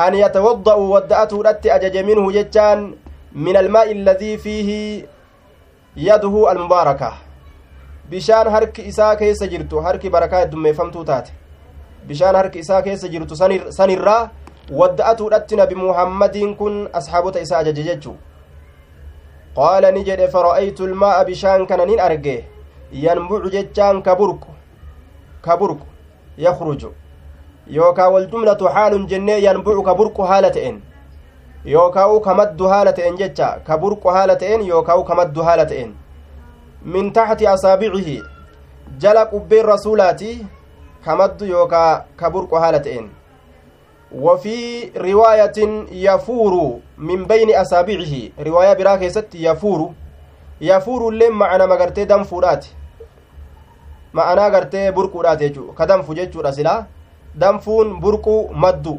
أن يتوضأوا ودأته رت أجج منه جتشان من الماء الذي فيه yaduhu almubaaraka bishaan harki isaa keessa jirtu harki barakaa heddummeeffamtuu taate bishaan harki isaa keessa jirtu sanirraa wadda'atuudhatti nabi muhammadiin kun asxaabota isaa ajaje jechuu qaala ni jedhe fara'aytu ilmaa'a bishaan kana nin arge yanbucu jechaan ka burqu ka burqu yakruju yookaa waljumlatu xaalun jennee yanbucu ka burqu haala ta'en yookaa ka maddu haala ta'en jecha ka burqu haala ta'en yookaa ka maddu haala ta'en min taxti asaabicihi jala qubbeen rasuulaati ka maddu yookaa ka burqu haala ta'en وفي رواية يفور من بين أصابعه. رواية براكة ست يفور. يفور اللي معنا مغرتي دم فورات. معنا غرتي برقورات يجو. كدم فججو رسلا. دم فون برقو مدو.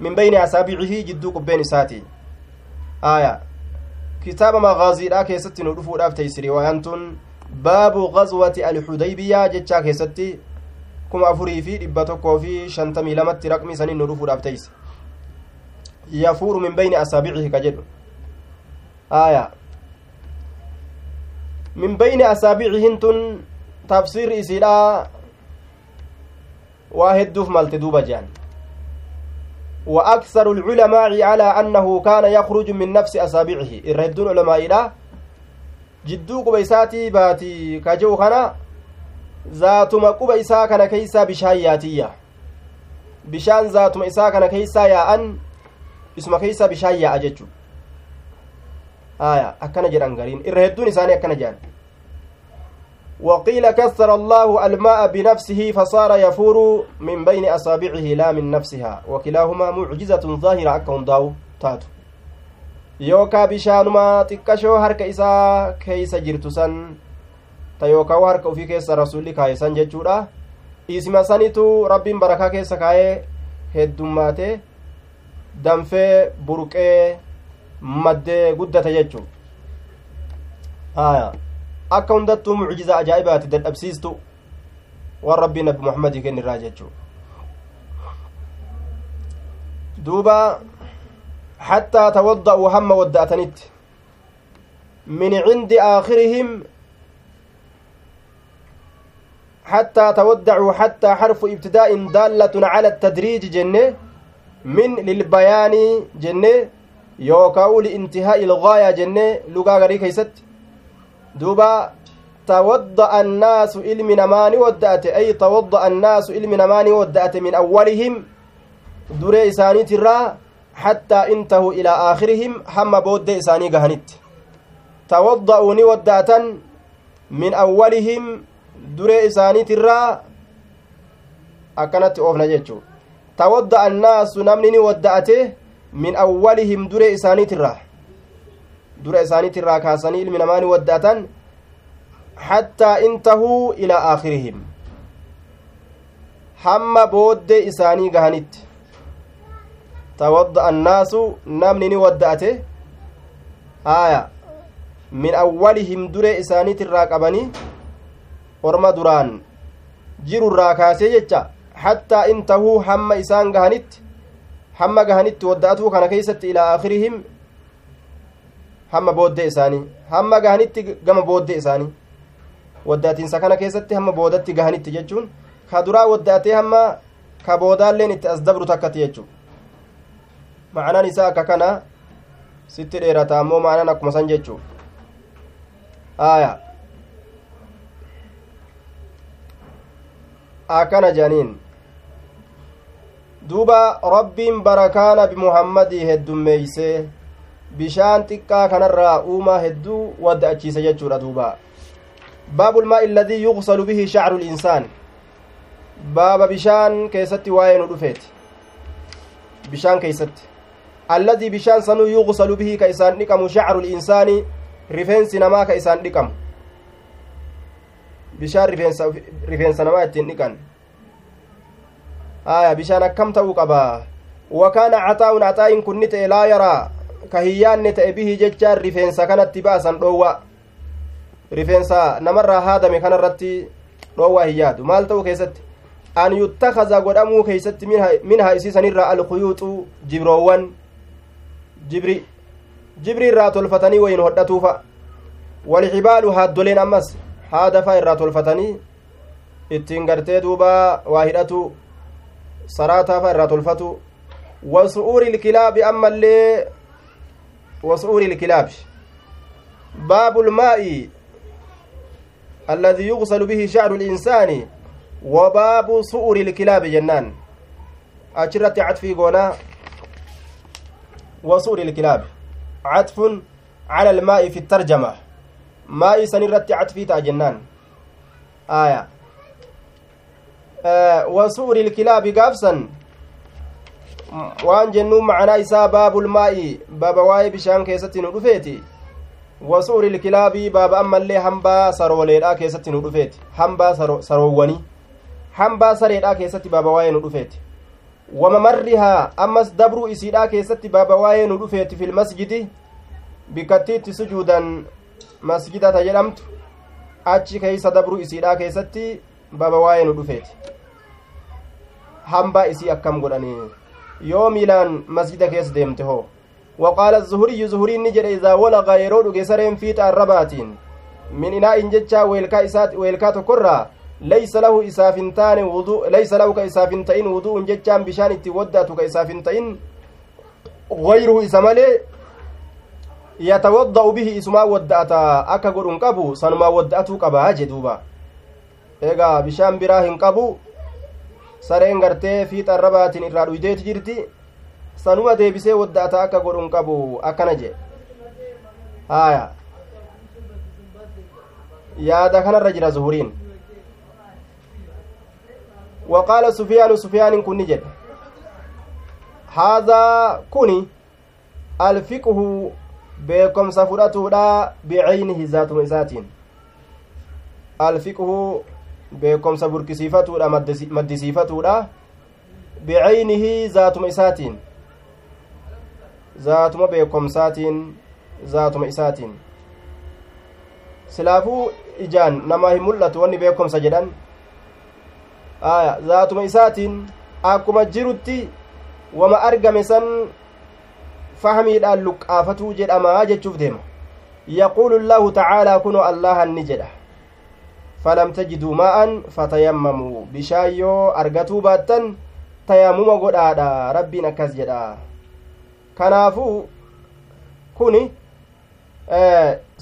من بين أصابعه جدو قبين ساتي. آية. كتاب مغازي لا كيست ندفو رافتيس رواية باب غزوة الحديبية جتشا كيستي. Kuma afurii fi dhibba tokkoo fi shantamii lamatti raqmi isanin nu dhufuudhaaf teeyse yafuuru min bayni asaabicihi ka jedhu aya min bayni asaabicihin tun tafsiirri isiidha waa hedduuf malte duuba jehan وأكثر العلماء على أنه كان يخرج من نفس أصابعه الردون علماء إلى جدو قبيساتي باتي كجو خنا zaatuma quba isaa kana keeysaa bishaan yaatiyya bishaan zaatuma isaa kana keeysaa yaa'an isuma keeysaa bishaan yaa'a jechu aya akkana jedhan gariin irra hedduun isaanii akkana jedhan وقيل كثر الله الماء بنفسه فصار يفور من بين أصابعه لا من نفسها وكلاهما معجزة ظاهرة أكون داو تاتو يوكا بشانما تكشو هرك إسا كيس جرتسن ta yookaan harka ufii keessa rasuulli kaaye san jechuudha isima sanitu rabbiin barakaa keessa kaayee heddummaate danfee burqee maddee guddate jechuu aya akka hundattuu mucjiza ajaa'ibaati dadhabsiistu waan rabbiin nabi muhammadii kennirraa jechuu duuba حتى توضأوا هم ودأتنت من عند آخرهم حتى تودعوا حتى حرف ابتداء دالة على التدريج جنة من للبيان جنة يوكاو لانتهاء الغاية جنة لغا غري كيست. دوبا توضأ الناس علم نماني ودأت أي توضأ الناس علم نماني ودأت من أولهم. دري إساني ترى حتى انتهوا إلى آخرهم هم بود إساني قهنت توضأوا ودأت من أولهم duree isaaniitirraa akkanatti oofna jechuu tawadda'a annaasu namni ni wadda'ate min awwalihim duree isaaniitirraa dura isaaniitirraa kaasanii ilmi namaa ni wadda'atan hattaa intahuu ilaa aakhirihim hamma booddee isaanii gahanitti tawadda'a annaasu namni ni wadda'ate haaya min awwalihim duree isaaniitirraa qabanii orma duraan jirurraa kaasee jecha hattaa intahuu hamma isaan gahanitti hamma gahanitti wadda'atuu kana keeysatti ilaa aakhirihim hamma booddee isaanii hamma gahanitti gama booddee isaanii wadda'atiinsa kana keessatti hamma boodatti gahanitti jechuun ka duraa wadda'atee hamma ka boodaalleen itti as dabru takkati jechuu ma'anaan isaa akka kana sitti dheerata ammoo ma'anaan akkuma san jechuu aayaa akkana jedhaniin duuba rabbiin barakaa nabi muhammadii heddummeeyse bishaan xiqqaa kanarraa uumaa hedduu wadda'achiise jechuudha duuba baabulmaa illadii yuqsalu bihi shacru linsaan baaba bishaan keessatti waa'ee nu dhufeeti bishaan keeysatti alladii bishaan sanuu yuqsalu bihi ka isaan dhiqamu shacru linsaani rifeensi namaa ka isaan dhiqamu bishaan rifeensa namaa ittiin dhiqan aya bishaan akkam ta'uu qaba wakaana caxaa'un axaa'iin kunni ta'e laa yaraa ka hiyyaanne ta'e bihii jechaan rifeensa kanatti ba'asan dhoowwa rifeensa namarraa haadame kanarratti dhoowwaa hiyyaadu maal ta'uu keessatti an yuttakaza godhamuu keeysatti minhaa isiisanirraa alkuyuuxu jibroowwan jibri jibri irraa tolfatanii wayin hodhatuufa walxibaalu haaddoleen ammas haadafa irraa tolfatanii ittiin gartee duuba waa hidhatu saraataafa irraa tolfatu wasu'uuri ilkilaabi ammallee wasu'uuri ilkilaabi baabu lmaa'i الذي يغسل به شعر الإنسان وباب سؤر الكلاب جنان أجرت عطفي قونا وسؤر الكلاب عطف على الماء في الترجمة ماء سنرت عطفي جنان آية آه وسؤر الكلاب قافسا waan jennuun macanaa isaa baabul maa'i baaba waa'ee bishaan keessatti nu dhufeeti wasuuri ilkilaabii baaba ammallee hambaa sarooleedhaa keessatti nu dhufeeti hambaa saroowwanii hambaa sareedhaa keessatti baaba waa'ee nu dhufeeti wamamarrihaa ammas dabruu isiidhaa keessatti baaba waa'ee nu dhufeeti fil masjidi bikkattiitti sujuudan masjidata jedhamtu achi keeysa dabruu isiidhaa keessatti baaba waa'ee nu dhufeeti hambaa isii akkam godhanii yoo miilaan masjida keessa deemte hoo وقال الزهري زهري نجد إذا ولغ يرود جسرين في الربات من إناء جتشا ويلكا إسات ويلكا تكرا ليس له إسافنتان وضوء ليس له كإسافنتين وضوء جتشان بشان اتودت كإسافنتين غيره إسمالي يتوضأ به إسما ودأتا أكا قرن قبو سنما ودأتو قبا جدوبا إيغا بشان براهن قبو sareen gartee fiixa rabaatiin irraa dhuydeeti jirti sanuma deebisee wadda'ata akka godhun qabu akkana jee haya yaada kanarra jira zuhuriin وقال سفيان سفيان كن جد هذا كني الفقه سفرته لا بعينه ذات مساتين الفقه beekomsa burkisiifatuudha maddisiifatuudha bicaynihi zaatuma isaatiin zaatuma beekomsaatiin zaatuma isaatiin silaafuu ijaan namaa hin mul'atu wanni beekomsa jedhan zaatuma isaatiin akkuma jirutti wama argame san fahmiidhaan luqqaafatuu jedhamaa jechuuf deema yaquulu allaahu tacaalaa kunoo allahan ni jedha falam tajiduu maa'an fatayammamuu bishaan yoo argatuu baattan tayammuma godhaadha rabbiin akkas jedha kanaafuu kuni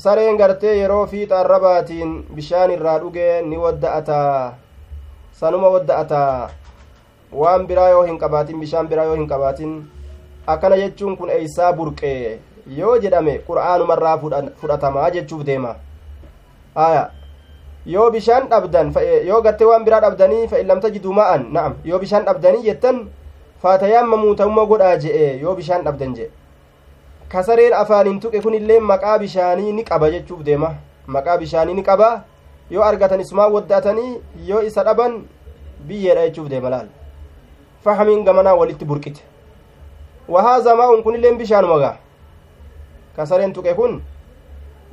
sareen gartee yeroo fiixa arrabaatiin bishaan irraa dhugee ni wadda'ata sanuma wadda'ata waan biraa yoo hin qabaatin bishaan biraa yoo hin qabaatin akkana jechuun kun eeysaa burqee yoo jedhame qur'aanumarraa fudhatamaa jechuuf deema aya yoo bishaan dhabdan yoo gartee waan biraa dhabdanii fa in lam tajiduu ma'an na'am yoo bishaan dhabdanii jettan faatayammamuu ta'umma godhaa je'e yoo bishaan dhabdan je'e kasareen afaaniin tuqe kun illee maqaa bishaanii ni qaba jechuuf deema maqaa bishaanii ni qaba yoo argatan isumaan waddaatanii yoo isa dhaban biyyeedha jechuuf deema laal fahamiin gamanaa walitti burqite maa'un kun illeen bishaanuma gaa kasareen tuqe kun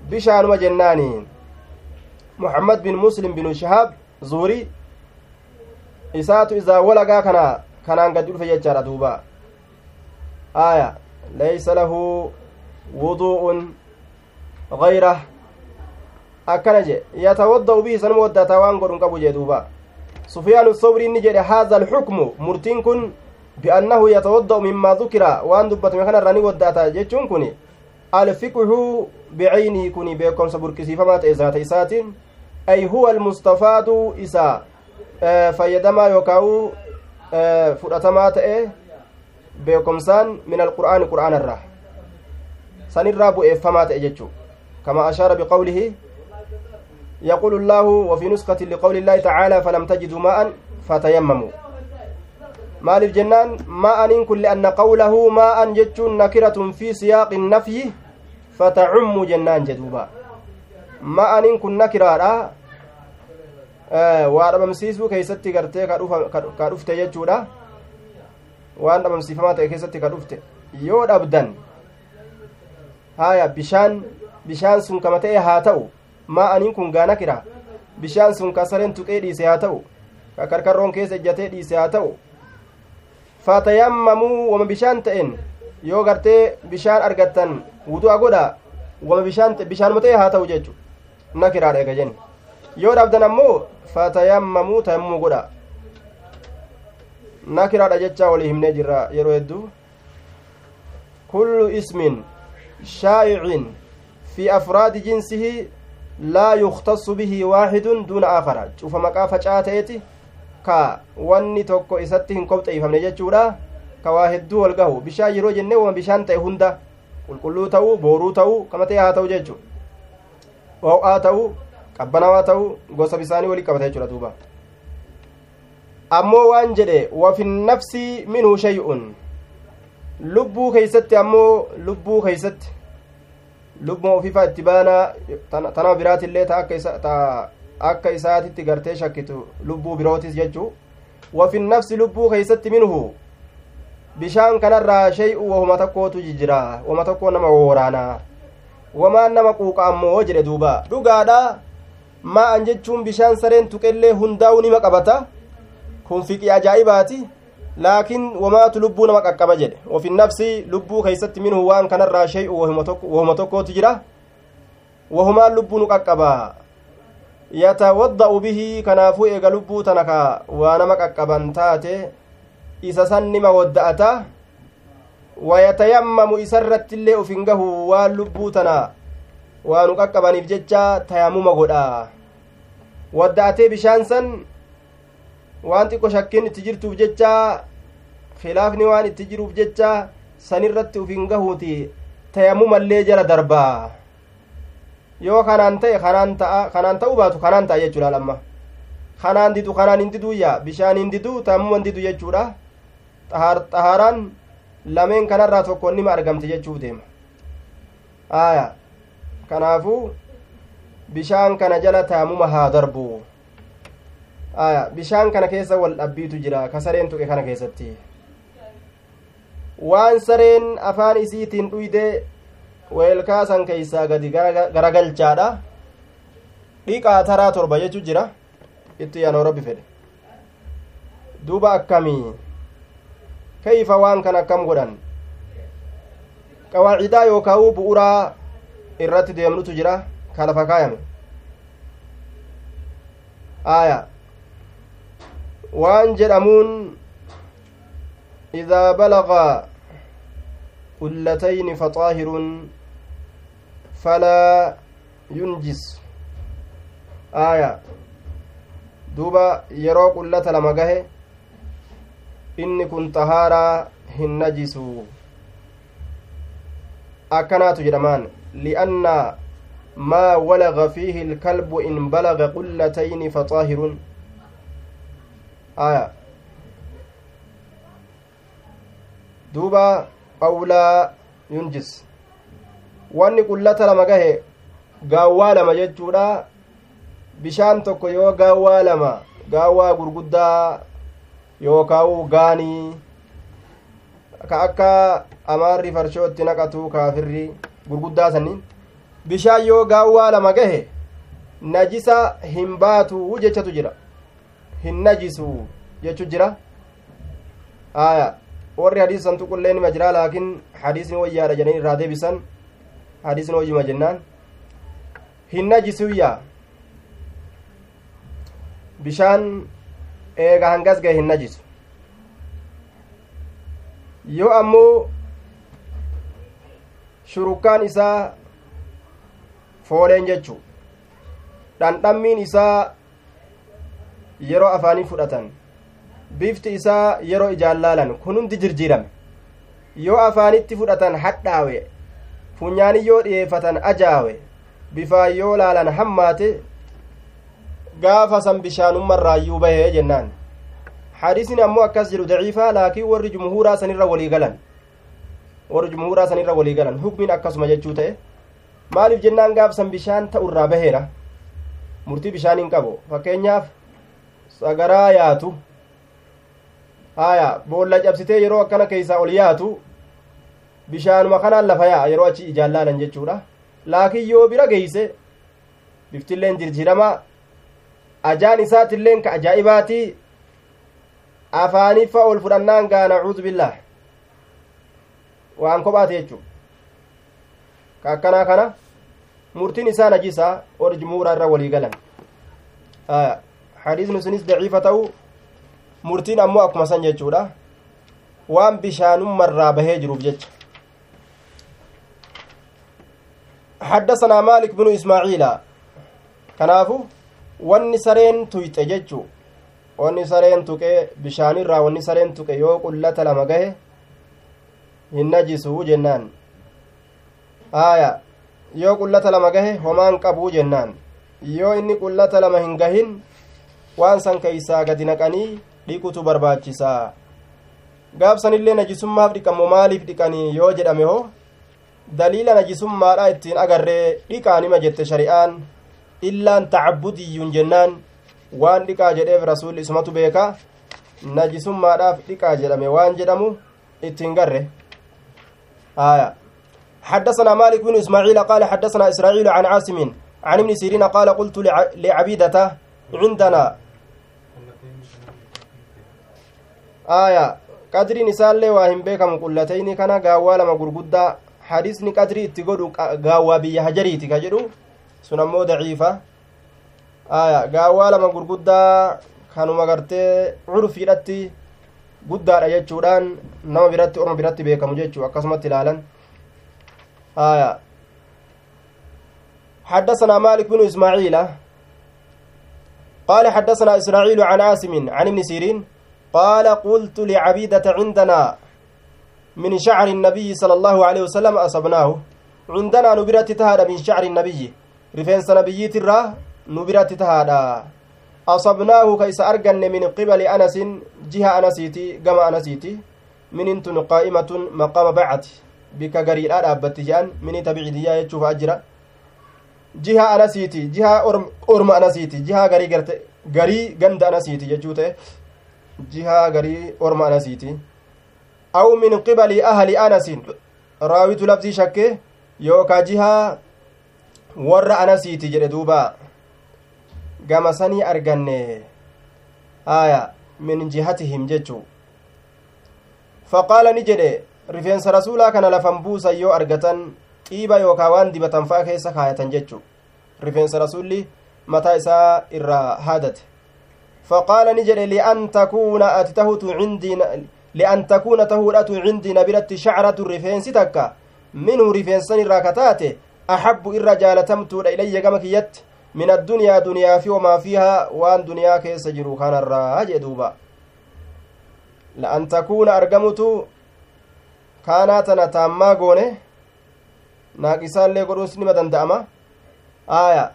bishaanuma jennaaniin محمد بن مسلم بن شهاب زوري إسات إذا ولقا كان كان قد يلف يجار دوبا آية ليس له وضوء غيره akkana je yatawadda'u bihi sanuma waddataa waan godhun qabu jee duuba sufyaanu thawri inni jedhe haadha alxukmu murtiin kun biannahu yatawadda'u mimmaa dukira waan dubbatame kanarraa ni waddaata jechuun kun alfiqhu bicaynihi kun beekomsa burkisiifamaa ta'e zaata isaatiin ay huwa almustafaadu isa fayyadamaa yookaa'u fudhatamaa ta'e beekomsaan min alqur'aani qur'aanarraa sanirraa bu'eeffamaa ta'e jechuu كما أشار بقوله يقول الله وفي نسخة لقول الله تعالى فلم تجدوا ماء فتيمموا مال الجنان ماء كل أن قوله ماء جج نكرة في سياق النفي فتعم جنان جدوبا ماء كن نكرة waan dhabamsiisuu keessatti gartee ka dhufte jechuudha waan dhabamsiifamaa ta'e keessatti ka dhufte yoo dhabdan haya bishaan bishaan sun kama ta'e haa ta'u maa'aniin kun gaana kira bishaan sun ka sareen tuqee dhiise haa ta'u ka karkarroon keessa ejjatee dhiise haa ta'u fatayammamuu wama bishaan ta'en yoo gartee bishaan argattan wudu'a godha wama bishaanuma ta'e haa ta'u jechu nakiraadha ega jenne yoo dhabdan ammoo fatayammamuu tayammuu godha nakiraadha jechaa walii himnee jirra yeroo hedduu kullu ismin shaa'icin fi afraadi jinsihi laa yuktasu bihi waaxidun duuna aakara cufa maqaa facaa ta'eeti ka wanni tokko isatti hin kobxeeyfamne jechuudha ka waa hedduu wal gahu bishaan yeroo jenne wama bishaan ta'e hunda qulqulluu ta'uu booruu ta'uu kama haa ta'u jechu ho'aa ta'uu qabbanawaa ta'uu gosa bisaanii walii qabata jechuudha duuba ammoo waan jedhe wafi nafsi minhu shay'un lubbuu keeysatti ammoo lubbuu keeysatti lubbuma ofiifa itti baanaa tana biraatillee ta akka isaatitti gartee shakkitu lubbuu birootis jechuu wafi nafsi lubbuu keeysatti minhu bishaan kanarraa shay'u wahuma tokkootu jijjira wama tokkoo nama wooraanaa wamaan nama quuqa ammoo jedhe duuba dhugaadha maa'an jechuun bishaan sareen tuqellee hundaa'u nima qabata kun fiqii ajaa'ibaati laakiin wamaatu lubbuu nama qaqqaba jedhe wafi nafsi lubbuu keeysatti minhu waan kanarraa shay'u wahuma tokkootu jira wahumaan lubbuu nu qaqqaba yatawadda'u bihi kanaafuu eega lubbuu tana ka waa nama qaqqaban taate isa san nima wadda'ata wayatayammamu isarratti illee uf hin gahu waan lubbuu tana waa nu qaqqabaniif jecha tayammuma godha wadda'atee bishaan san waan xiqqo shakkiin itti jirtuuf jecha khilaafni waan itti jiruuf jecha sanirratti uf hin gahuuti tayammumallee jala darbaa yoo kanaan ta'e kanaan ta'a kanaan ta'uu baatu kanaan ta'a jechuudha lamma kanaan didu kanaan hin diduyya bishaan hin didu tayammuma hin didu jechuudha xahaaraan lameen kanarraa tokko nima argamte jechuuf deema aya kanaafuu bishaan kana jala tayammuma haa darbu aya bishaan kana keessa wal dhabbiitu jira ka sareen tuqe kana keessatti waan sareen afaan isiitiin dhuyde weelkaasan keeysaa gadi garagalchaadha dhiqaa taraa torba jechu jira itti yaanoo rabbi fedhe duuba akkamii kayfa waan kan akkam godhan qawaacidaa yookaa'u bu'uraa irratti deemnutu jira ka lafa kaayame aya waan jedhamuun idaa balaga قلتين فلا ينجس. آية. دوبا يرو قلة لما جه إني كنت طهارة هنجس أكنات جرمان لأن ما ولغ فيه الكلب إن بلغ قلتين فطاهر آية. دوبا awlaa yunjis wanni qullata lama gahe gaawwaa lama jechuudha bishaan tokko yoo gaawwaa lama gaawwaa gurguddaa yookaa'u gaanii ka akka amaarri farshoo itti naqatu kaafirri gurguddaa sanniin bishaan yoo gaawwaa lama gahe najisa hin baatu jechatu jira hin najisu jechu jira aya warri hadiisan tuqullee nima jira laakiin hadiisni wayyaadha jedhanii irraa deebisan wayyuma jennaan hin najisuyya bishaan eega hangas gahe hin najisu yoo ammoo shurukkaan isaa fooleen jechuu dhandhammiin isaa yeroo afaanii fudhatan bifti isaa yeroo ijaan laalan kun hundi jirjiirame yoo afaanitti fudhatan hadhaawe funyaani yoo dhiyeeffatan ajaawe bifaan yoo laalan hammaate gaafa san bishaanummarraayyuu bahee jennaan hadiisni ammoo akkas jedhu daciifaa laakiin warri jumhuuraa sanirra walii galan warri jumhuuraa sanirra walii galan hukmiin akkasuma jechuu ta'e maaliif jennaan gaafsan bishaan ta'urraa baheera murtii bishaan hin qabu fakkeenyaaf sagaraa yaatu haya boolla cabsitee yeroo akkana keeysaa ol yaatu bishaanuma kanaan lafa yaa'a yeroo achi ijaan laalan jechuudha laakiin yoo bira geeyse biftilleen jirjiramaa ajaan isaatilleen ka ajaa'ibaatii afaaniffa ol fudhannaan gaa nacuudu billaah waan kophaate jechuu ka akkanaa kana murtiin isaa najisa or jumuuraa irra walii galan hadiisni sunis daciifa ta'u murtiin ammoo akkuma san jechuudha waan bishaanummarraa bahee jiruuf jecha حدثنا مالك بن إسماعيل كنافو wanni sareen tuyxe jechuu wanni sareen tuqe bishaanirraa wanni sareen tuqe yoo qullata lama gahe hin najisuu jennaan aaya yoo qullata lama gahe homaan qabuu jennaan yoo inni qullata lama hin gahin waan san keeysaa gadi naqanii dhiqutu barbaachisaa gaafsanillee najisummaaf dhiqamu maaliif dhiqanii yoo jedhame hoo daliila najisummaadha ittiin agarree dhiqaanima jette shari'aan illaan tacabbudiyyuun jennaan waan dhiqaa jedheef rasuulli isumatu beeka najisummaadhaaf dhiqaa jedhame waan jedhamu ittiin garre آية حدثنا مالك بن إسماعيل قال حدثنا إسرائيل عن عاصم عن ابن سيرين قال قلت لعبيدة عندنا آية قدري نسال واهم بكم قلتين كان قاوى لما قرقدا حديثني قدري اتقودوا قاوى بي هجريتي كجدو sun ammoo daciifa aya gaawwaa lama gurguddaa kanuma gartee curfiidhatti guddaadha jechuudhaan nama biratti orma biratti beekamu jechuu akkasumatti ilaalan aya حدثنا مالك بن إسماعيل قال حدثنا إسرائيل عن عاصم عن ابن سيرين قال قلت لعبيدة عندنا من شعر النبي صلى الله عليه وسلم أصبناه عندنا نبرة تهاد من شعر النبي rifeensa nabiyyiitirraa nu biratti tahaadha asabnaahu ka isa arganne min qibali anasin jiha anasiiti gama anasiiti minintun qaa'imatun maqama bacati bika gariidha dhaabbatti jedhan mini tabcidiyyaa jechuufa jira jiha anasiiti jiha orma anasiiti jiha garii garte garii ganda anasiiti jechuu ta'e jiha garii orma anasiiti aw min qibali ahli anasin raawitu labsii shakke yookaa jihaa warra anasiiti jedhe duuba gama sanii arganne haya min jihatihim jechuu faqaala ni jedhe rifeensa rasuulaa kana lafan buusan yoo argatan xiiba yookaa waan dibatan fa'a keessa kaayatan jechuu rifeensa rasuulli mataa isaa irraa haadate faqaala ni jedhe lian takuuna ati tahutu cindii nabiratti shacratu rifeensi takka minhu rifeensan irraa kataate axabbu irra jaalatamtuudha ilayya gama kiyyatti min addunyaa duniyaa fi wamaa fiihaa waan duniyaa keessa jiru kanarraa jee duuba la'an takuuna argamutu kaanaa tana taammaa goone naaqisaallee godhuus nima danda'ama aaya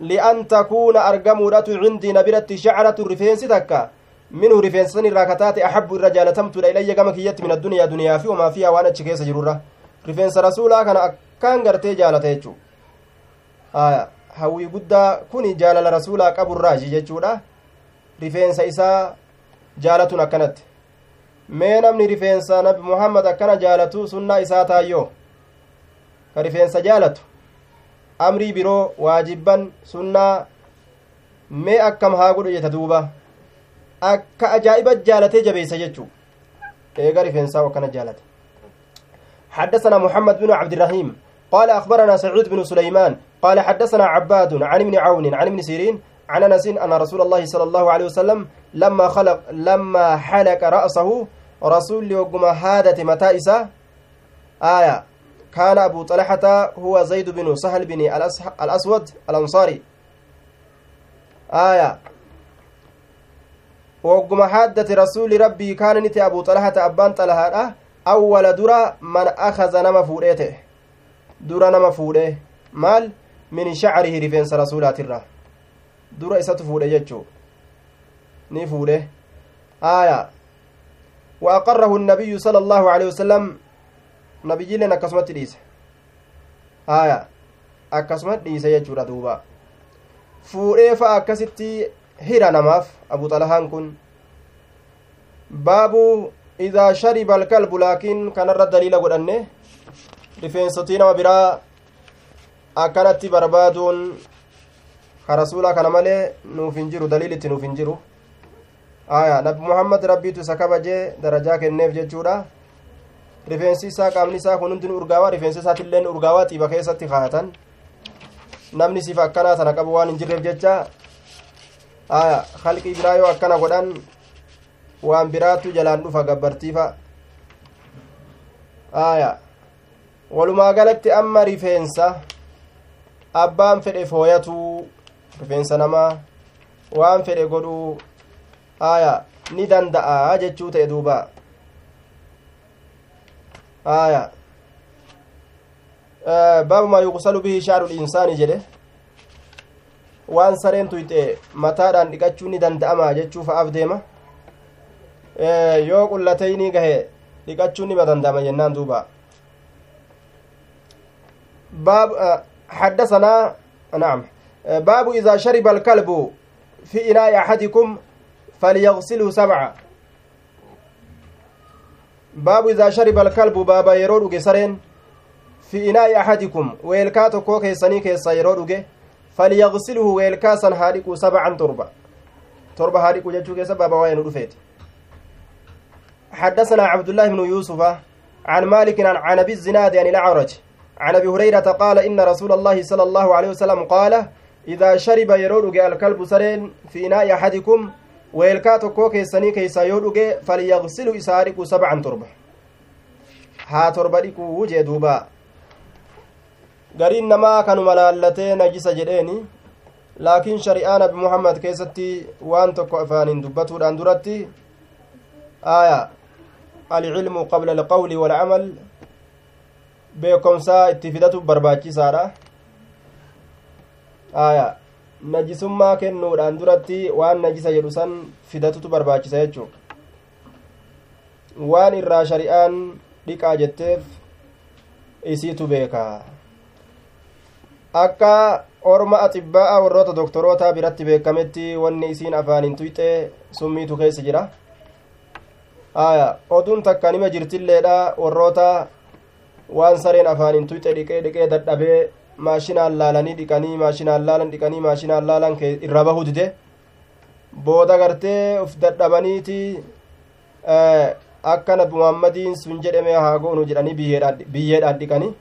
li'an takuuna argamuudhatu cindii na biratti shacratu rifeensi takka irraa kataate axabbu irra jaalatamtuudha ilayya gama kiyyatti min addunyaa duniyaa fi wamaa fiihaa waan achi keessa jirurra rifeensa rasuulaa kana akkaan gartee jaalata jechuu aya hawwii guddaa kun jaalala rasuulaa qaburraaji jechuudha rifeensa isaa jaalatun akkanatti mee namni rifeensa nabi muhammad akkana jaalatu sunnaa isaa taayyoo ka rifeensa jaalatu amrii biroo waajibban sunnaa mee akkam haa godhu jeta duuba akka ajaa'iba jaalatee jabeessa jechuu eega rifeensaa akkana jaalate. حدثنا محمد بن عبد الرحيم قال أخبرنا سعيد بن سليمان قال حدثنا عباد عن ابن عون عن ابن سيرين عن أنس أن رسول الله صلى الله عليه وسلم لما خلق لما حلق رأسه رسول يوم هادة متائسة آية. كان أبو طلحة هو زيد بن سهل بن الأسود الأنصاري. آية. وقم حادة رسول ربي كان نتي أبو طلحة أبان طلحة man akaza nama fuudhee ta'e dura nama fuudhee maal min shacrihi rifeensa rasuulaatirra dura isatu fuudhe jechuu ni fuudhe aya wa aqarrahu النبي صلى الله عليه وسلم nabiyyiileen akkasumatti dhiise aya akkasumatti dhiise jechuudha duuba fuudhee fa'a akkasitti hira namaaf abu xalahaan kun baabu idaa shariba alkalbu laakiin kanarra daliila godhanne rifeensotii nama biraa akkanatti barbaaduun ka rasuulaa kana malee nuuf hin jiru daliilitti nuuf hin jiru aya nabi muhammad rabbiitu isa kabajee darajaa kenneef jechuudha rifeensi isaa qaamni isaa kun hundin urgaawaa rifeensi isaatilleen urgaawaa xiiba keessatti kaayatan namni sifa akkanaa tana qabu waan hin jirreef jecha aya halqii biraa yoo akkana godhan waan biraattu jalaan dhufa gabbartiifa aya walumaa galatti amma rifeensa abbaan fedhe fooyatuu rifeensa namaa waan fedhe godhuu aya ni danda'a jechuu ta'e duuba aya baabu yuqsalu bihi shaaru linsaani jedhe waan sareen tuyxe mataadhaan dhiqachuu ni danda'ama jechuu fa'aaf deema yoo qullateyni gahe dhiqachuu nima danda'ama jennaan duuba باب حدثنا نعم باب إذا شرب الكلب في إناء أحدكم فليغسله سبعة باب إذا شرب الكلب بابا يرود جسرين في إناء أحدكم ويلكا تكو كيساني كيسا يرود فليغسله ويلكا سن هاريكو سبعا تربة. تربة هاريكو جتشو كيسا بابا وين رفيت حدثنا عبد الله بن يوسف عن مالك عن أبي الزناد يعني الأعرج. عن أبي هريرة قال إن رسول الله صلى الله عليه وسلم قال إذا شرب يرود الكلب سرين في اناء أحدكم ويلكا تكو كيسني كيسا يودوغ فليغسل اسارق سبعا تربة. ها torba dhiquu jee duuba gariin namaa kanuma laallatee najisa jedheeni laakiin shari'aa nabi muhammad keessatti waan tokko afaaniin dubbatuudhaan duratti aya alcilmu qabla alqawli walcamal beekomsaa itti fidatu barbaachisaadha aya najisummaa kennuudhaan duratti waan najisa jedhu san fidatutu barbaachisa jechuu waan irraa shari'aan dhiqaa jetteef isiitu beeka akka orma axibbaa'a warroota doktorootaa biratti beekametti wanni isiin afaaniin tuyxee summiitu keessa jira aya oduun takka nima jirtilleedha warroota waan sareen afaaniin tuyxe dhiqee dhiqee dadhabee maashinaan laalanii dhiqanii maashinaan laalan dhiqanii maashinaan laalan irra bahuu dide booda gartee uf dadhabaniiti akka nabi muhammadiin sun jedhame haa goonu jedhanii biyyeedhaan dhiqanii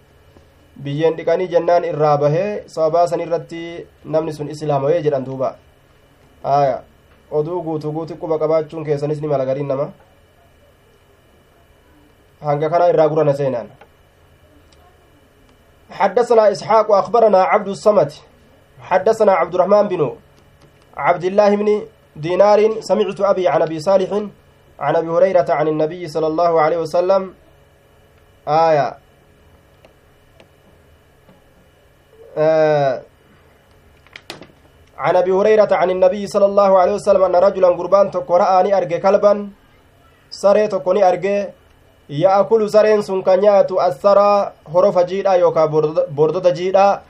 biyyeen dhiqanii jennaan irraa bahee sababaa san irratti namni sun islaamawee jedhan duuba aya oduu guutu quba qabaachuun keessanis ni mala gariin nama hanga kana irraa gurana seenaan حدثنا إسحاق وأخبرنا عبد الصمد حدثنا عبد الرحمن بن عبد الله بن دينار سمعت أبي عن أبي صالح عن أبي هريرة عن النبي صلى الله عليه وسلم آية آه عن أبي هريرة عن النبي صلى الله عليه وسلم أن رجلا قربان تقرأني أرجى كلبا سري أرجى yaakulu sareen sun ka nyaatu assaraa horofa jiidha yookaa bordota jiidha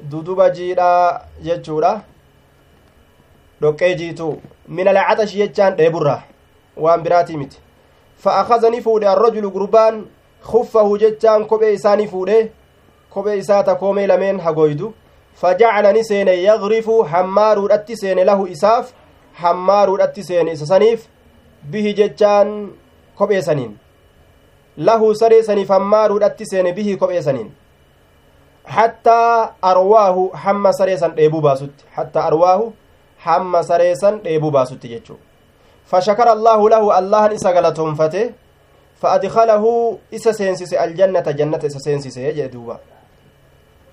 duduba jiidha jechuudha dhoqqee jiitu min alcaxashi jechaan dheeburra waan biraatii miti fa akazani fuudhe arrajulu gurbaan kuffahu jechaan kophee isaani fuudhe kophee isaa ta koomee lameen hagoydu fajacala seene yagrifu hammaaruudhatti seene lahu isaaf hammaaruudhatti seene isa saniif bihi jechaan kophee saniin lahu saree saniif hammaaruudhatti seene bihii kophee saniin hattaa arwaahu hamma saree san dheebuu baasutti hattaa arwaahu hamma saree san dheebuu baasutti jechuu fashakara allaahu lahu allahan isa galatoonfate faadkalahu isa seensise aljannata jannata isa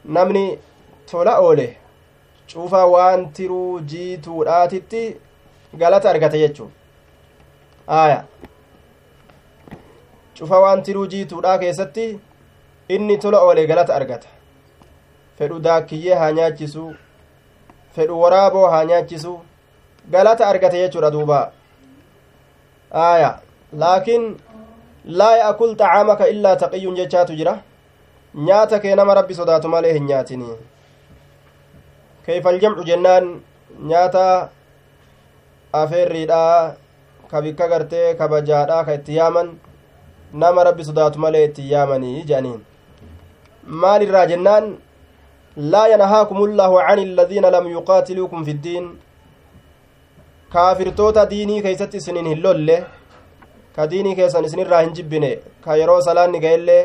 namni tola oole cufa waan tiruu jiituudhaatitti galata argate jechuu aya cufa waan tiruu jiituudhaa keessatti inni tola oole galata argata fedhu daakkiyyee haa nyaachisu fedhu waraaboo haa nyaachisu galata argate jechuudha duuba aya laakiin laa ya'kul xacaamaka illaa taqiyyun jechaatu jira nyaata kee nama rabbi sodaatu malee hin nyaatinii keeyfaljamcu jennaan nyaata afeerriidha ka bikka gartee kabajaadha ka itti yaaman nama rabbi sodaatu malee itti yaamanii jedhaniin maal irraa jennaan laa yanhaakum ullaahu can illadiina lam yuqaatiluukum fi ddiin kaafirtoota diinii keeysatti isinin hin lolle ka diinii keessan isinirraa hin jibbine ka yeroo salaanni ga'ellee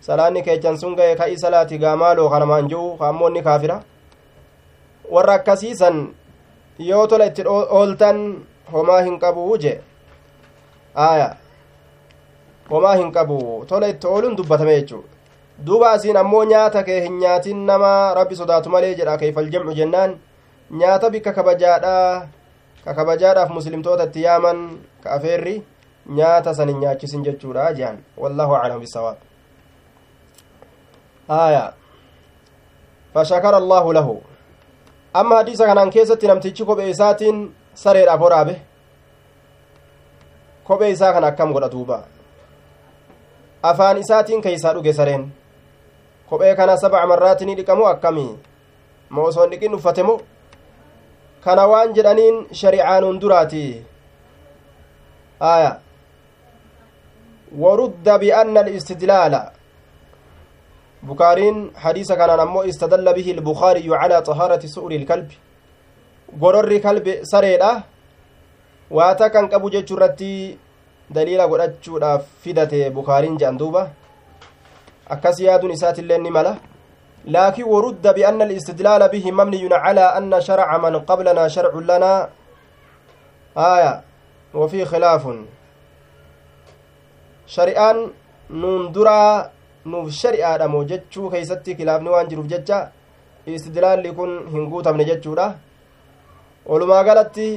salaanni keechan sun ga'e ka'ii salaati gaamaaloo kanamaan ji'u kaammoonni kaafira warra akkasiisan yoo tola itti ooltan homaa hin qabu je aya homaa hin qabu tola itti ooluun dubbatame jechuu duuba asiin ammoo nyaata kee hin nyaatin nama rabbi sodaatu malee jedha keeyfal jamcu jennaan nyaata bikka kabajaadha ka kabajaadhaaf muslimtoota itti yaaman ka afeerri nyaata san hin nyaachisin jechuudha jehan wallahu aclam bisawaab aya fashakara allaahu lahu amma hadiisa kanaan keessatti namtichi kophee isaatiin sareedhaaf waraabe kophee isaa kana akkam godha duuba afaan isaatiin keeysaa dhuge sareen kophee kana sabca marraatti ni dhiqamu akkamii ma osoo hin dhiqin uffate mo kana waan jedhaniin shari'aanuun duraati aya warudda bianna alistidlaala bukaariin hadiisa kanaan ammoo istadalla bihi ilbukaariyyu calaa xahaarati su'uri ilkalbi gororri kalbe sareedha waata kan qabu jechuu irratti daliila godhachuudhaaf fidate bukaariin jedhan duuba akkas yaaduun isaatillee ni mala laakin warudda bianna alistidlaala bihi mabniyun calaa anna sharca man qablanaa sharcun lanaa aya wafii khilaafun shari'aan nuun duraa nuuf shari'aadha moo jechuu keeysatti kilaafni waan jiruuf jecha istidlaalli kun hin guutamne jechuudha walumaa galatti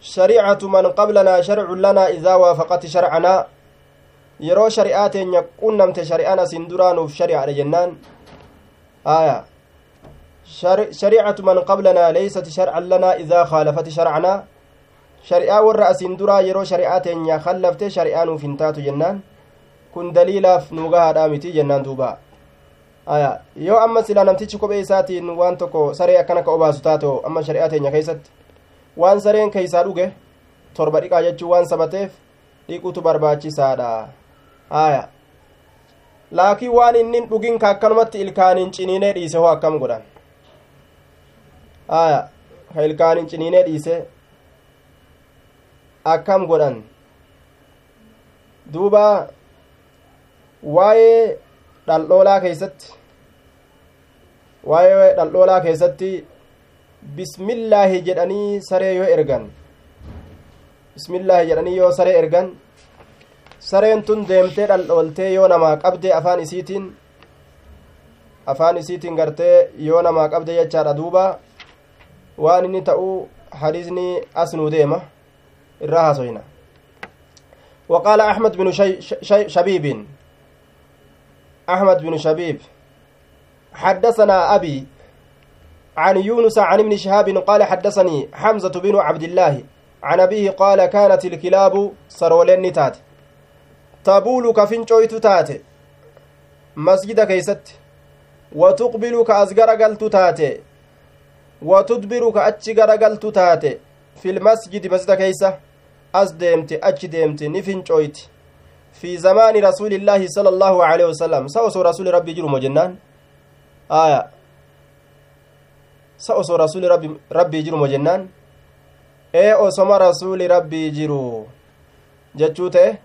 shariicatu man qablanaa sharcun lanaa idaa waafaqati sharcanaa yeroo shari'aa teenya qunnamte shari'aan asin duraa nuuf shari'aadha jennaan aya shariicatu man qablanaa leeysati sharcan lanaa idaa khaalafati sharcanaa shari'aa warra asin duraa yeroo shari'aa teenya kallafte shari'aa nuuf hin taatu jennaan kun daliilaaf nu gahaadhaa miti jennaan duuba aya yoo amma silaa namtichi kophee isaatiin waan tokko saree akkana ka obaasu taatoo amma shari'aa teenya keessatti waan sareen keeysaa dhuge torba dhiqaa jechuu waan sabateef dhiqutu barbaachisaadha aya laakiin waan innin dhugin ka akkanumatti ilkaaniin ciniinee dhiise hoo akkam godhan aya ka ilkaaniin ciniinee dhiise akkam godhan duuba waa'ee dhaldhoolaa keessatti waa'ee dhaldhoolaa keessatti bismillaahi jedhanii saree yoo ergan bismillaahi jedhanii yoo saree ergan sareen tun deemtee dhaldhooltee yoo namaa qabde afaan isiitiin afaan isiitiin gartee yoo namaa qabde jechaadha duuba waan inni ta'uu hadiisni as nuu deema irraa haasoyna وقال أحمد بن شبيب أحمد بن شبيب. حدثنا أبي عن يونس عن ابن شهاب قال حدثني حمزة بن عبد الله. عن أبيه قال كانت الكلاب سرولين تات. تبول كفنشويت تات. مسجد كيست. وتقبل كأزغر قلت تات. وتدبر كأتشغر قلت تات. في المسجد مسجد كيسة. as deemte achi rasuulillaahi sala allaahu aleyhi wasalam sa osoo rasuli rabbii jiru mo jennaan aya sa osoo rasuli rabbii jiru mo jennaan ee osoma rasuli rabbii jiru jechuu ta'e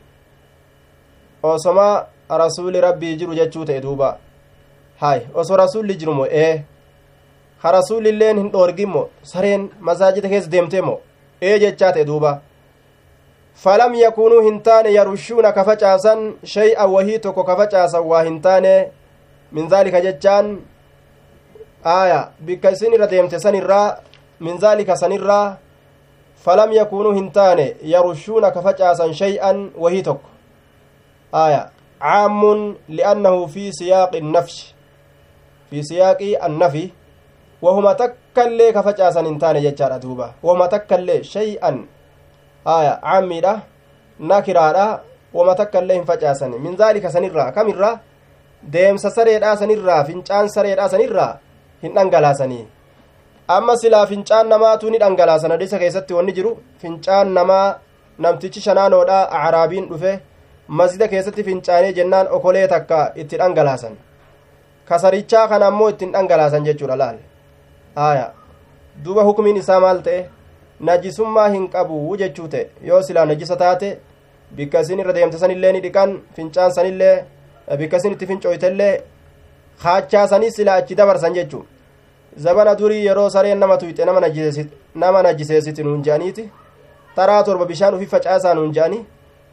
osoma rasuli rabbii jiru jechuu ta'e duuba hay osoo rasulli jiru mo ee ha rasulilleen hin dhoorgin mo sareen masaajida keessa deemtee mo ee jechaa ta'e duuba facaasan waa hin taane min zaalika jechaan aaya bikka isin irra deemte san irraa min zaalika san irraa falam yakunuu hin taane yarushuuna ka facaasan shay'an wahii tokko aaya caammun liannahu fi siyaaqi annafshi fi siyaaqi annafi wahuma takkaillee ka facaasan hin taane jechaadha duuba wahuma takkaillee shay'an aya caammiidha nakiraadha wama takka illee hin facaasani min zaalika sanirraa kamirraa deemsa sareedhaa sanirraa fincaan sareedhaa sanirraa hin dhangalaasanii amma silaa fincaan namaatu ni dhangalaasan hadiisa keessatti wanni jiru fincaan namaa namtichi shanaanoodha acraabiin dhufe masjida keessatti fincaanee jennaan okolee takka itti dhangalaasan kasarichaa kana ammoo ittiin dhangalaasan jechuudha laal aya duba hukumiin isaa maal ta'e najisummaa hin qabu jechuu ta'e yoo silaa najisa taate bikka isin irra deemte sanillee ni dhiqan fincaan sanillee bikkasin itti fincooytellee kaachaasanii sila achi dabarsan jechuu zabana durii yeroo sareen nama tuyxe nama najjiseessiti nuun je'aniiti taraa torba bishaan ufi facaasaa nuun je'anii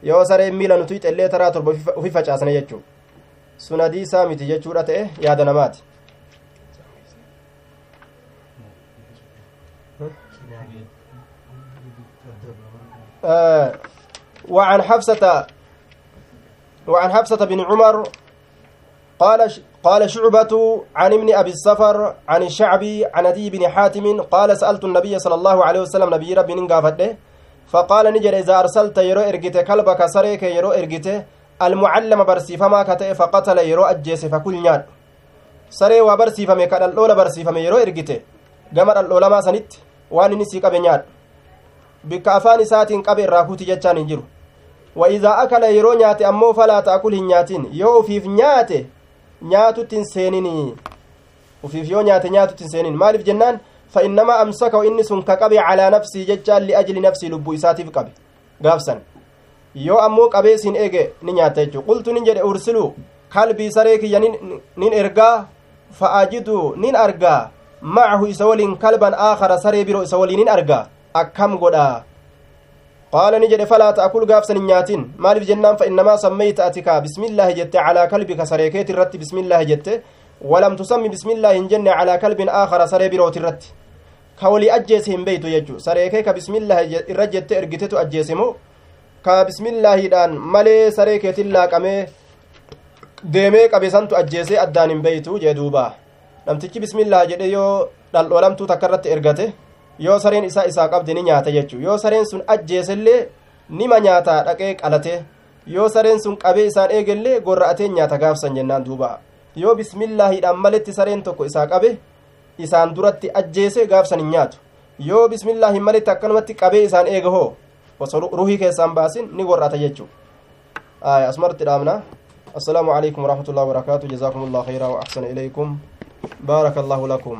yoo sareen miila nu tuyxe illee taraa torba ufi facaasne jechuu sun hadiisaa miti jechuudha ta'e yaada namaati آه وعن حفصة وعن حفصة بن عمر قال قال شعبة عن ابن أبي السفر عن الشعبي عن أبي بن حاتم قال سألت النبي صلى الله عليه وسلم نبي ربي نقافته فقال نجر إذا أرسلت يرو إرجت كلبك سريك يرو إرجت المعلم برسيفما كتئ فقتل يرو أجيس فكل نياد saree waa barsiifame ka dhaldhoola barsiifame yeroo ergite gama dhaldhoolamaa sanitti waan inni sii qabe nyaadhu bikka afaan isaatiin qabe irraa kuti jechaan hin jiru. وإذا أكل يرو نياتي أمو فلا تأكل نياتين يو فيف نياتي نياتو تنسينيني وفيف يو نياتي نياتو تنسينين مالف جنان فإنما أمسك وإني سن كقبي على نفسي ججال لأجل نفسي لبو إساتي في قبي قافسا يو أمو قبي سين إيجي نياتي قلت ننجد أرسلو kalbii saree kiyya nin ergaa? Fa'aajidu nin argaa. Macahu isa waliin kalban aakara saree biroo isa waliin nin argaa. Akkam godhaa? Qaala ni jedhe falaa ta'akul gaafsan hin nyaatin. Maaliif jennaan fa innamaa sammeyta atika? Bismillaahi jette calaa kalbika saree keeti irratti bismillaahi jette. Walam tusammi bismillaahi hin jenne calaa kalbin aakara saree birooti irratti. Ka walii ajjeese hin beeytu jechu saree kee ka bismillaahi irra jette ergitetu moo? Ka bismillaahiidhaan malee saree keetin laaqamee deemee qabesantu ajjeesee addaan hin beeytu jee duuba. Namtichi bismillah jedhe yoo dhaldhoolamtuu takka irratti ergate yoo sareen isaa isaa qabde ni nyaata jechuu yoo sareen sun ajjeesellee nima nyaataa dhaqee qalate yoo sareen sun qabee isaan eegellee gorra'atee nyaata gaafsan jennaan duuba yoo bismillaahiidhaan maletti sareen tokko isaa qabe isaan duratti ajjeese gaafsan hin nyaatu yoo bismillaahi maletti akkanumatti qabee isaan eega hoo osoo ruhii keessaan baasin ni gorra'ata jechuu asumatti dhaabna السلام عليكم ورحمة الله وبركاته جزاكم الله خيرا وأحسن إليكم بارك الله لكم